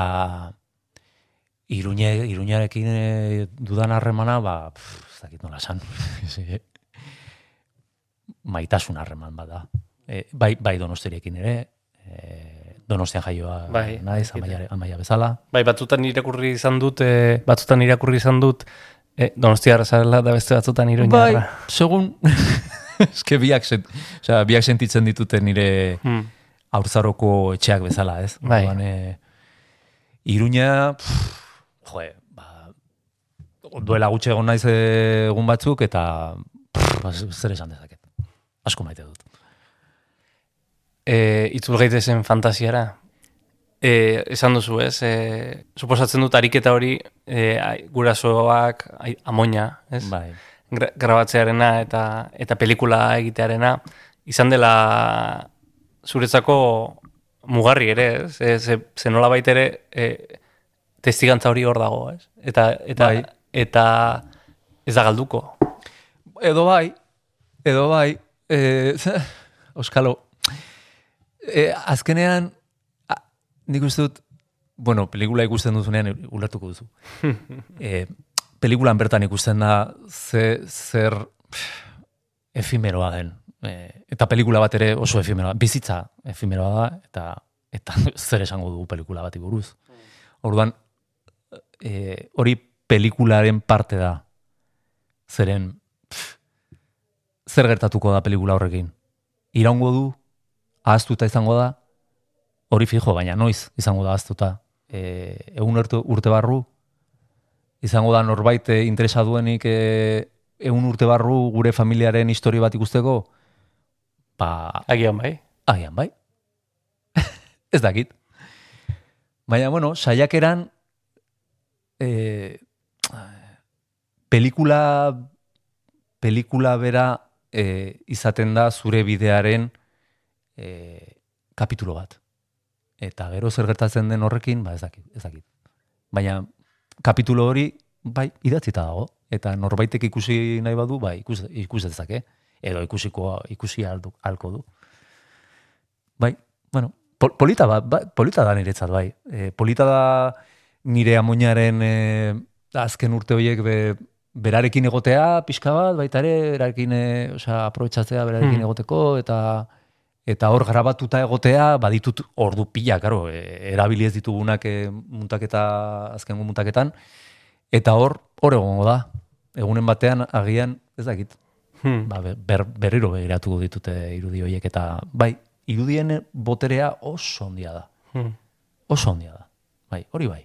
iruñe, iruñarekin e, dudan harremana, ba, pff, ez dakit nola esan. Maitasun harreman bada. E, bai, bai donostirekin ere, e, donostian jaioa
Bai,
naiz, amaia, amaia bezala.
Bai, batzutan irakurri izan dut, e, batzutan irakurri izan dut, e, donostiarra zarela da beste batzutan iruñarra.
Bai, segun, eske biak, sent, osea, biak sentitzen dituten nire
Hmm.
aurzaroko etxeak bezala, ez?
Bai.
Orduan, e, Iruña, pff, joe, ba, duela gutxe egon naiz eh, egun batzuk, eta pff, ba, zer esan dezaket. Asko maite dut.
E, itzul gaitezen fantasiara. E, esan duzu, ez? E, suposatzen dut ariketa hori e, gurasoak amoina, ez?
Bai.
Gra grabatzearena eta eta pelikula egitearena izan dela zuretzako mugarri ere, ez? E, ze, ze nola ere e, testigantza hori hor dago, ez? Eta, eta,
Bai.
eta ez da galduko.
Edo bai, edo bai, e, Euskalo, e, azkenean, a, nik uste dut, bueno, pelikula ikusten duzunean ulertuko duzu. e, pelikulan bertan ikusten da ze, zer efimeroa den. E, eta pelikula bat ere oso efimeroa, bizitza efimeroa da, eta eta zer esango dugu pelikula bati buruz. Orduan, e, hori pelikularen parte da. Zeren, pff, zer gertatuko da pelikula horrekin? Iraungo du, ahaztuta izango da, hori fijo, baina noiz izango da ahaztuta. E, egun urte, urte barru, izango da norbait e, interesa duenik e, egun urte barru gure familiaren historia bat ikusteko, ba...
Agian bai.
Agian bai. Ez dakit. Baina, bueno, saiakeran e, pelikula pelikula bera e, izaten da zure bidearen e, kapitulo bat. Eta gero zer gertatzen den horrekin, ba ez dakit, ez dakit. Baina kapitulo hori bai idatzita dago eta norbaitek ikusi nahi badu, bai ikus, ikus dezake edo ikusiko ikusi aldu, alko du. Bai, bueno, pol, polita, ba, ba, polita da niretzat, bai. E, polita da nire amoinaren e, azken urte horiek be, berarekin egotea, pixka bat, baita ere, berarekin, e, osea, aprobetsatzea berarekin
Hmm.
egoteko, eta eta hor grabatuta egotea, baditut ordu pila, karo, e, erabili ez ditugunak e, muntaketa, azkengo muntaketan, eta hor, hor egongo da. Egunen batean, agian, ez dakit,
Hmm.
ba, ber, berriro begiratu ditute irudi horiek, eta bai, irudien boterea oso ondia da.
Hmm.
Oso ondia da. Bai, hori bai.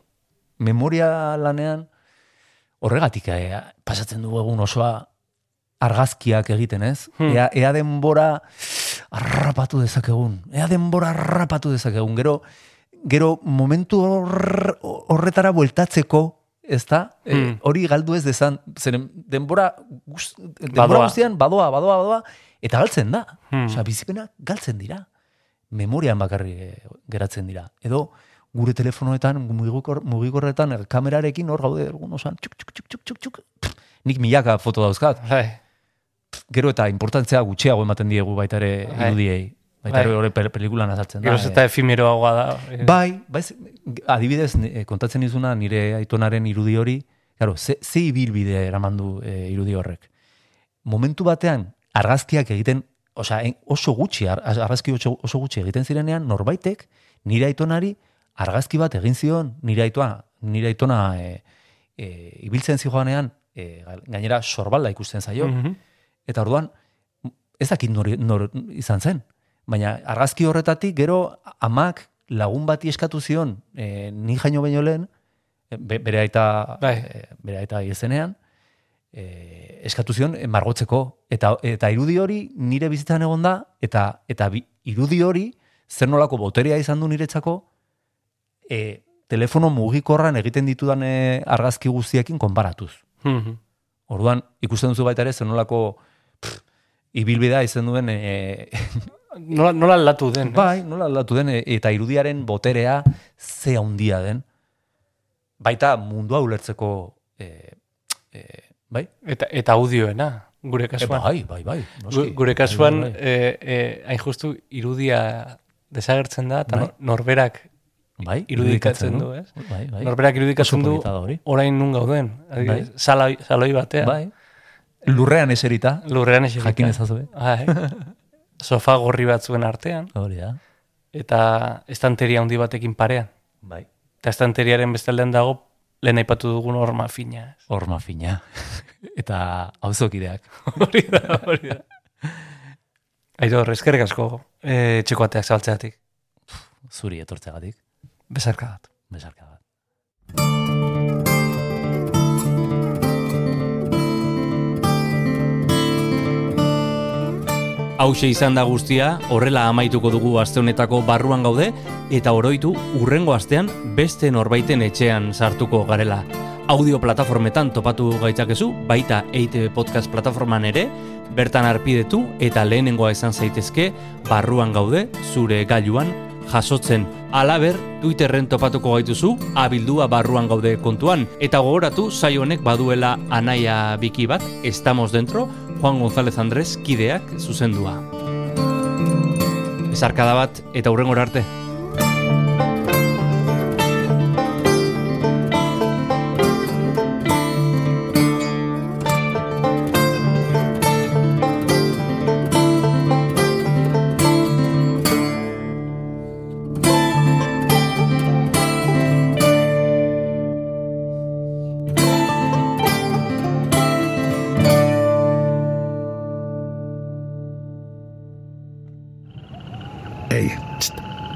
Memoria lanean, horregatik eh, pasatzen dugu egun osoa argazkiak egiten, ez?
Hmm.
Ea, ea denbora arrapatu dezakegun. Ea denbora arrapatu dezakegun. Gero, gero momentu hor, horretara bueltatzeko, ez da? Eh,
Hmm.
hori galdu ez dezan, zeren denbora, guz, denbora
Badoa.
guztian badoa, badoa, badoa, eta galtzen da.
Hmm.
Osea, bizipenak galtzen dira. Memorian bakarri eh, geratzen dira. Edo gure telefonoetan, mugikor, mugikorretan, er, kamerarekin hor gaude, egun osan, txuk, txuk, txuk, txuk, txuk, txuk. Nik milaka foto dauzkat.
Bai.
Gero eta importantzia gutxiago ematen diegu baita ere
Bai.
irudiei. Baita
Bai.
ere hori pel- pelikulan azaltzen da.
Geroz
eh.
eta efimeroagoa da.
Bai, bai, adibidez, eh, kontatzen dizuna nire aitonaren irudi hori, claro, ze, ze ibilbide eraman du eh, irudi horrek. Momentu batean, argazkiak egiten, osea, oso gutxi, ar- argazki oso, oso gutxi egiten zirenean, norbaitek, nire aitonari, argazki bat egin zion, nire aitona, nire aitona e, e, ibiltzen zijoanean, e, gainera sorbalda ikusten zaio,
Mhm.
Eta orduan, ez dakit nor, nor izan zen. Baina argazki horretatik gero amak lagun bati eskatu zion e, ni jaino baino lehen, e, be, bere aita,
Bai.
e, bere aita izenean, e, eskatu zion margotzeko. Eta, eta irudi hori nire bizitzan egon da, eta, eta irudi hori zer nolako boterea izan du niretzako, e, telefono mugikorran egiten ditudan eh, argazki guztiekin konparatuz.
Mhm.
Orduan, ikusten duzu baita ere, zenolako pff, ibilbidea izan duen... E,
Nola, nola aldatu den,
bai, nola aldatu den, e, eta irudiaren boterea ze handia den. Baita mundua ulertzeko... E, e, bai?
Eta, eta audioena, gure
E,
kasuan.
bai, bai, bai. noski.
Gu- Gure kasuan,
Bai, bai, bai.
eh, eh, hain justu, irudia desagertzen da, eta
Bai.
nor- norberak
Bai,
irudikatzen du, ez?
Bai, bai.
Norberak irudikatzen du, orain nun gauden.
Bai.
Saloi, saloi batean.
Bai. Lurrean eserita.
Lurrean eserita.
Jakin ezazue.
Bai. Sofa gorri batzuen artean.
Hori da.
Eta estanteria handi batekin parean.
Bai.
Eta estanteriaren bestaldean dago, lehen aipatu dugun horma fina.
Horma fina. eta auzokideak.
hori da, hori da. Aitor, eskerrik asko, eh, txeko ateak zabaltzeatik.
Zuri etortzeagatik.
Besarka bat.
Besarka bat.
Hauxe izan da guztia, horrela amaituko dugu aste honetako barruan gaude eta oroitu urrengo astean beste norbaiten etxean sartuko garela. Audio plataformetan topatu gaitzakezu, baita EITB Podcast plataforman ere, bertan arpidetu eta lehenengoa izan zaitezke barruan gaude zure gailuan jasotzen. Alaber, Twitterren topatuko gaituzu, abildua barruan gaude kontuan. Eta gogoratu, saio honek baduela anaia biki bat, estamos dentro, Juan González Andrés kideak zuzendua. Ezarkada bat eta hurrengora arte.